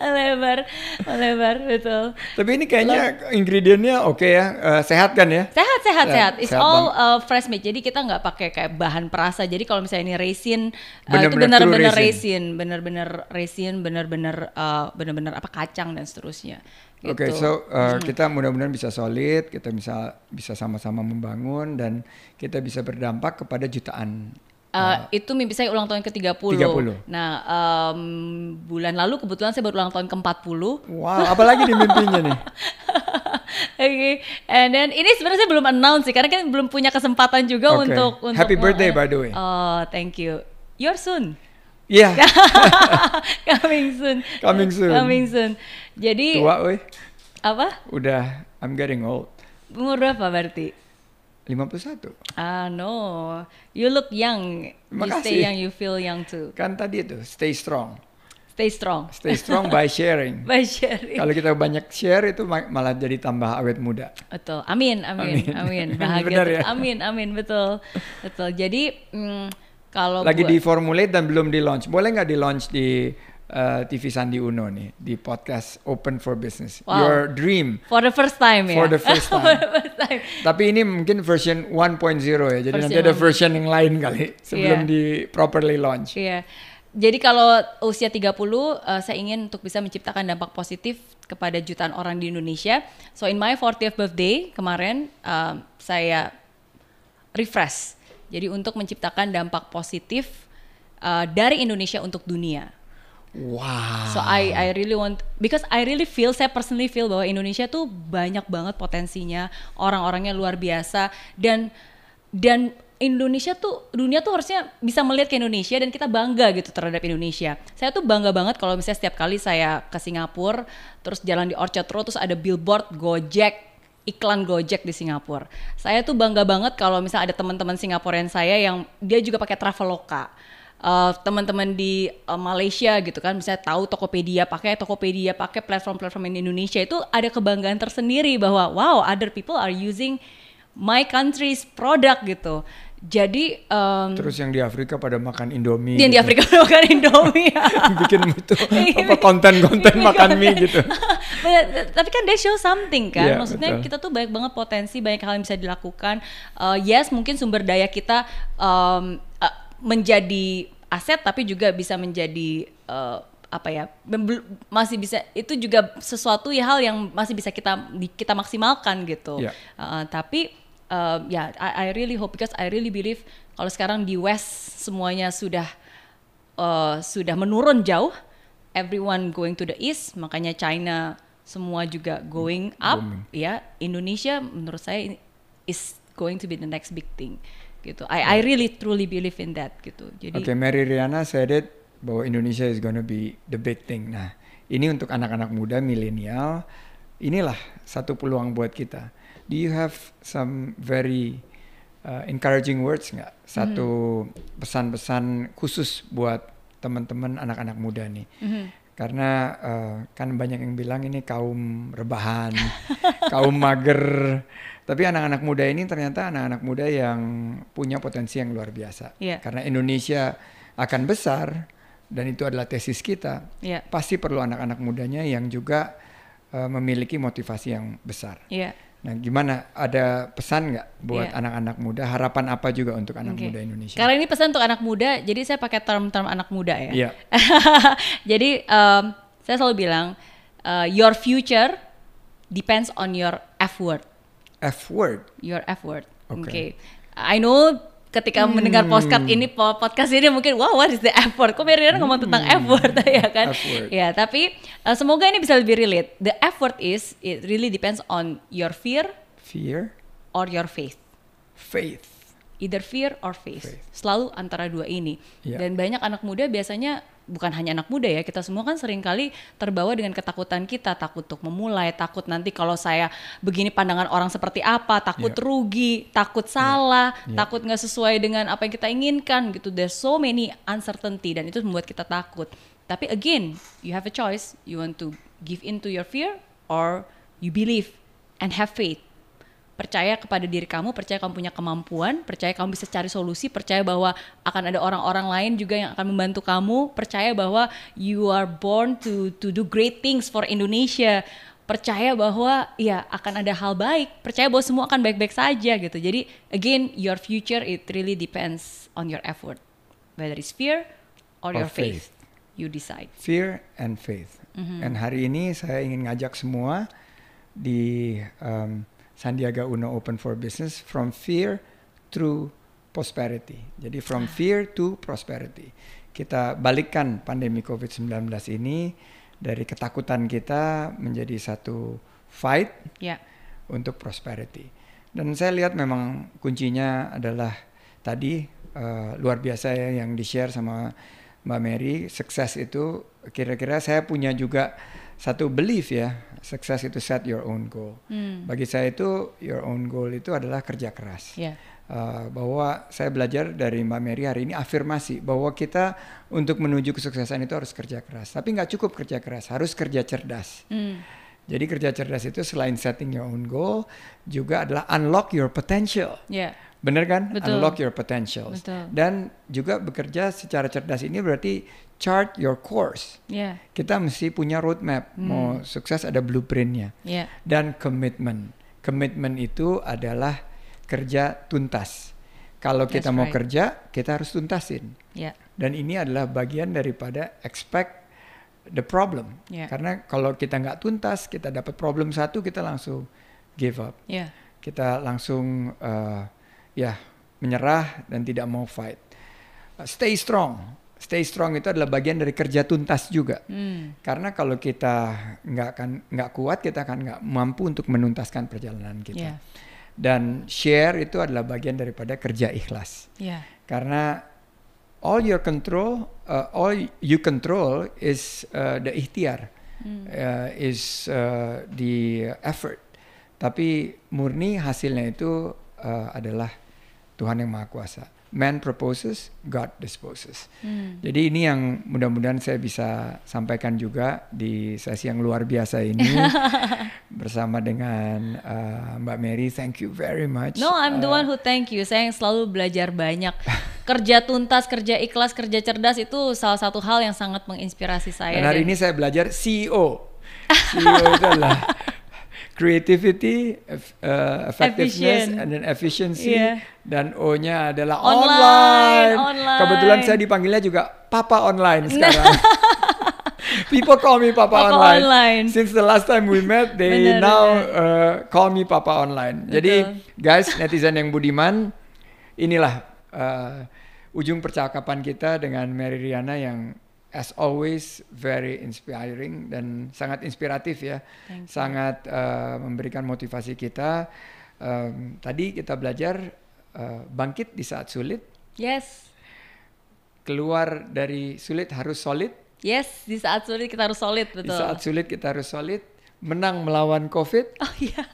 Speaker 2: melebar, melebar, betul.
Speaker 1: Tapi ini kayaknya ingredientnya oke ya, eh, sehat kan ya?
Speaker 2: Sehat, sehat,
Speaker 1: Sehat,
Speaker 2: sehat. It's
Speaker 1: sehat
Speaker 2: all uh, fresh made. Jadi kita nggak pakai kayak bahan perasa. Jadi kalau misalnya ini resin, uh, itu
Speaker 1: Bener-bener true
Speaker 2: benar-benar
Speaker 1: resin.
Speaker 2: benar-benar resin, benar-benar uh, benar-benar apa kacang dan seterusnya. Gitu.
Speaker 1: Oke, so uh, kita mudah-mudahan bisa solid, kita bisa bisa sama-sama membangun dan kita bisa berdampak kepada jutaan.
Speaker 2: Uh, itu mimpi saya ulang tahun ke-30.
Speaker 1: 30.
Speaker 2: Nah, um, bulan lalu kebetulan saya baru ulang tahun ke-40.
Speaker 1: Wow, apalagi di mimpinya nih. [laughs]
Speaker 2: Oke, and then ini sebenarnya saya belum announce sih karena kan belum punya kesempatan juga
Speaker 1: Oke.
Speaker 2: untuk untuk
Speaker 1: Happy birthday, by the way.
Speaker 2: Oh, thank you. You're soon.
Speaker 1: Iya, [laughs]
Speaker 2: coming soon.
Speaker 1: Coming soon.
Speaker 2: Coming soon. Jadi
Speaker 1: tua weh.
Speaker 2: apa?
Speaker 1: Udah, I'm getting old.
Speaker 2: Umur berapa berarti?
Speaker 1: 51.
Speaker 2: Ah no, you look young. You stay
Speaker 1: Makasih.
Speaker 2: young, you feel young too.
Speaker 1: Kan tadi itu, stay strong.
Speaker 2: Stay strong.
Speaker 1: Stay strong by [laughs] sharing.
Speaker 2: By sharing.
Speaker 1: Kalau kita banyak share itu ma- malah jadi tambah awet muda.
Speaker 2: Betul. Amin, amin,
Speaker 1: Amin.
Speaker 2: amin. [laughs] Bahagia.
Speaker 1: Benar ya?
Speaker 2: Amin, amin. Betul, betul. Jadi mm, kalau
Speaker 1: Lagi
Speaker 2: buat-
Speaker 1: di formulate dan belum di launch. Boleh nggak di launch di uh, TV Sandi Uno nih di podcast Open for Business.
Speaker 2: Wow.
Speaker 1: Your dream.
Speaker 2: for the first time ya.
Speaker 1: For the first [laughs]
Speaker 2: for
Speaker 1: time.
Speaker 2: the first time.
Speaker 1: Tapi ini mungkin version 1.0 ya. Jadi nanti
Speaker 2: Version
Speaker 1: ada
Speaker 2: 1.0.
Speaker 1: version yang lain kali sebelum
Speaker 2: Iya.
Speaker 1: di properly launch.
Speaker 2: Iya. Jadi kalau usia 30 eh, saya ingin untuk bisa menciptakan dampak positif kepada jutaan orang di Indonesia. So in my 40th birthday kemarin eh, saya refresh. Jadi untuk menciptakan dampak positif eh, dari Indonesia untuk dunia.
Speaker 1: Wow.
Speaker 2: So I I really want because I really feel saya personally feel bahwa Indonesia tuh banyak banget potensinya, orang-orangnya luar biasa dan dan Indonesia tuh dunia tuh harusnya bisa melihat ke Indonesia dan kita bangga gitu terhadap Indonesia. Saya tuh bangga banget kalau misalnya setiap kali saya ke Singapura terus jalan di Orchard Road terus ada billboard Gojek iklan Gojek di Singapura. Saya tuh bangga banget kalau misalnya ada teman-teman Singaporean saya yang dia juga pakai Traveloka uh, teman-teman di uh, Malaysia gitu kan misalnya tahu Tokopedia pakai Tokopedia pakai platform-platform di Indonesia itu ada kebanggaan tersendiri bahwa wow other people are using my country's product gitu jadi um,
Speaker 1: Terus yang di Afrika pada makan Indomie.
Speaker 2: yang di
Speaker 1: gitu.
Speaker 2: Afrika makan Indomie [laughs]
Speaker 1: bikin itu [laughs] apa konten-konten makan mie gitu. [laughs]
Speaker 2: Tapi kan they show something kan.
Speaker 1: Iya,
Speaker 2: Maksudnya
Speaker 1: betul.
Speaker 2: kita tuh banyak banget potensi, banyak hal yang bisa dilakukan. Uh, yes, mungkin sumber daya kita um, menjadi aset, tapi juga bisa menjadi uh, apa ya? Masih bisa itu juga sesuatu ya hal yang masih bisa kita kita maksimalkan gitu.
Speaker 1: Iya.
Speaker 2: Uh, tapi uh, ya, I, I really hope because I really believe kalau sekarang di West semuanya sudah uh, sudah menurun jauh. Everyone going to the east, makanya China semua juga going up.
Speaker 1: Booming.
Speaker 2: Ya, Indonesia menurut saya is going to be the next big thing. Gitu. I I really truly believe in that gitu. Jadi
Speaker 1: Oke, Mary Riana said it bahwa Indonesia is gonna be the big thing. Nah, ini untuk anak-anak muda milenial, inilah satu peluang buat kita. Do you have some very uh, encouraging words nggak? Satu pesan-pesan khusus buat teman-teman anak-anak muda nih. Karena uh, kan banyak yang bilang ini kaum rebahan, [laughs] kaum mager. Tapi anak-anak muda ini ternyata anak-anak muda yang punya potensi yang luar biasa.
Speaker 2: Iya.
Speaker 1: Karena Indonesia akan besar dan itu adalah tesis kita.
Speaker 2: Iya.
Speaker 1: Pasti perlu anak-anak mudanya yang juga uh, memiliki motivasi yang besar.
Speaker 2: Iya.
Speaker 1: Nah, gimana? Ada pesan nggak buat
Speaker 2: Iya.
Speaker 1: anak-anak muda? Harapan apa juga untuk anak
Speaker 2: Oke.
Speaker 1: muda Indonesia?
Speaker 2: Karena ini pesan untuk anak muda, jadi saya pakai term-term anak muda ya.
Speaker 1: Iya. [laughs]
Speaker 2: jadi em, saya selalu bilang, uh, your future depends on your effort.
Speaker 1: F word.
Speaker 2: your effort. Oke.
Speaker 1: Oke.
Speaker 2: I know ketika mendengar podcast ini po- podcast ini mungkin wow what is the effort? Kok Meriana ngomong tentang effort [laughs] ya kan?
Speaker 1: Effort.
Speaker 2: Ya, tapi uh, semoga ini bisa lebih relate. The effort is it really depends on your fear
Speaker 1: Fear,
Speaker 2: or your faith.
Speaker 1: faith.
Speaker 2: Either fear or faith.
Speaker 1: Faith.
Speaker 2: Selalu antara dua ini.
Speaker 1: Iya.
Speaker 2: Dan banyak anak muda biasanya bukan hanya anak muda ya, kita semua kan sering kali terbawa dengan ketakutan kita, takut untuk memulai, takut nanti kalau saya begini pandangan orang seperti apa, takut
Speaker 1: Iya.
Speaker 2: rugi, takut salah,
Speaker 1: Iya.
Speaker 2: takut nggak sesuai dengan apa yang kita inginkan gitu. There's so many uncertainty dan itu membuat kita takut. Tapi again, you have a choice. You want to give in to your fear or you believe and have faith percaya kepada diri kamu, percaya kamu punya kemampuan, percaya kamu bisa cari solusi, percaya bahwa akan ada orang-orang lain juga yang akan membantu kamu, percaya bahwa you are born to to do great things for Indonesia. Percaya bahwa ya akan ada hal baik, percaya bahwa semua akan baik-baik saja gitu. Jadi again, your future it really depends on your effort. Whether it's fear or,
Speaker 1: Or
Speaker 2: your faith.
Speaker 1: faith.
Speaker 2: You decide.
Speaker 1: Fear and faith. Dan hari ini saya ingin ngajak semua di um, Sandiaga Uno Open for Business from fear through prosperity. Jadi from fear to prosperity. Kita balikkan pandemi COVID-19 ini dari ketakutan kita menjadi satu fight
Speaker 2: Ya.
Speaker 1: untuk prosperity. Dan saya lihat memang kuncinya adalah tadi uh, luar biasa ya yang di share sama Mbak Mary. Sukses itu kira-kira saya punya juga satu belief ya. Sukses itu set your own goal.
Speaker 2: Hmm.
Speaker 1: Bagi saya itu your own goal itu adalah kerja keras.
Speaker 2: Ya.
Speaker 1: Uh, bahwa saya belajar dari Mbak Mary hari ini afirmasi bahwa kita untuk menuju kesuksesan itu harus kerja keras. Tapi nggak cukup kerja keras, harus kerja cerdas.
Speaker 2: Hmm.
Speaker 1: Jadi kerja cerdas itu selain setting your own goal juga adalah unlock your potential.
Speaker 2: Ya.
Speaker 1: Bener kan?
Speaker 2: Betul.
Speaker 1: Unlock your potentials.
Speaker 2: Betul.
Speaker 1: Dan juga bekerja secara cerdas ini berarti chart your course.
Speaker 2: Ya.
Speaker 1: Kita mesti punya roadmap.
Speaker 2: Hmm.
Speaker 1: Mau sukses ada blueprintnya.
Speaker 2: Ya.
Speaker 1: Dan komitmen. Komitmen itu adalah kerja tuntas. Kalau kita
Speaker 2: That's
Speaker 1: mau
Speaker 2: right.
Speaker 1: kerja, kita harus tuntasin.
Speaker 2: Ya.
Speaker 1: Dan ini adalah bagian daripada expect the problem.
Speaker 2: Ya.
Speaker 1: Karena kalau kita nggak tuntas, kita dapat problem satu, kita langsung give up.
Speaker 2: Ya.
Speaker 1: Kita langsung uh, ya menyerah dan tidak mau fight. Uh, stay strong. Stay strong itu adalah bagian dari kerja tuntas juga.
Speaker 2: Hmm.
Speaker 1: Karena kalau kita nggak akan nggak kuat, kita akan nggak mampu untuk menuntaskan perjalanan kita.
Speaker 2: Ya.
Speaker 1: Dan share itu adalah bagian daripada kerja ikhlas.
Speaker 2: Ya.
Speaker 1: Karena all your control, uh, all you control is uh, the ikhtiar,
Speaker 2: Hmm.
Speaker 1: uh, is uh, the effort. Tapi murni hasilnya itu uh, adalah Tuhan yang Maha Kuasa. Man proposes, God disposes.
Speaker 2: Hmm.
Speaker 1: Jadi ini yang mudah-mudahan saya bisa sampaikan juga di sesi yang luar biasa ini [laughs] bersama dengan uh, Mbak Mary. Thank you very much.
Speaker 2: No, I'm the
Speaker 1: Uh,
Speaker 2: one who thank you. Saya yang selalu belajar banyak. Kerja tuntas, kerja ikhlas, kerja cerdas itu salah satu hal yang sangat menginspirasi saya.
Speaker 1: Dan hari ini saya belajar CEO. CEO [laughs] itu adalah creativity, uh, effectiveness,
Speaker 2: Efficient.
Speaker 1: and then efficiency.
Speaker 2: Iya.
Speaker 1: Dan O-nya adalah
Speaker 2: Online,
Speaker 1: online.
Speaker 2: online.
Speaker 1: Kebetulan saya dipanggilnya juga Papa Online sekarang. [laughs] People call me Papa,
Speaker 2: Papa
Speaker 1: online.
Speaker 2: Online.
Speaker 1: Since the last time we met, they
Speaker 2: Benar,
Speaker 1: now uh, call me Papa Online. Jadi guys, netizen yang budiman, inilah uh, ujung percakapan kita dengan Mary Riana yang as always very inspiring dan sangat inspiratif ya, sangat uh, memberikan motivasi kita. Um, tadi kita belajar uh, bangkit di saat sulit,
Speaker 2: Yes.
Speaker 1: keluar dari sulit harus solid,
Speaker 2: Yes, di saat sulit kita harus solid,
Speaker 1: di
Speaker 2: betul.
Speaker 1: saat sulit kita harus solid, menang melawan COVID. [laughs]
Speaker 2: Oh iya.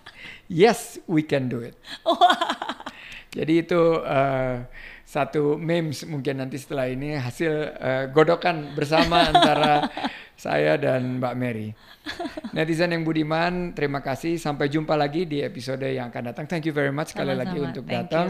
Speaker 1: Yes, we can do it. [laughs] Jadi itu uh, satu memes mungkin nanti setelah ini hasil uh, godokan bersama [laughs] antara saya dan Mbak Mary. Netizen yang budiman, terima kasih. Sampai jumpa lagi di episode yang akan datang. Thank you very much sekali lagi
Speaker 2: Sama-sama.
Speaker 1: untuk
Speaker 2: Thank
Speaker 1: datang.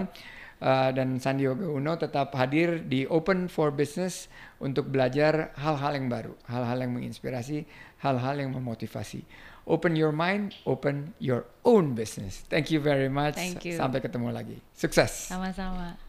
Speaker 1: Uh, dan Sandioga Uno tetap hadir di Open for Business untuk belajar hal-hal yang baru, hal-hal yang menginspirasi, hal-hal yang memotivasi. Open your mind, open your own business. Thank you very much.
Speaker 2: Thank you.
Speaker 1: Sampai ketemu lagi. Sukses.
Speaker 2: Sama-sama.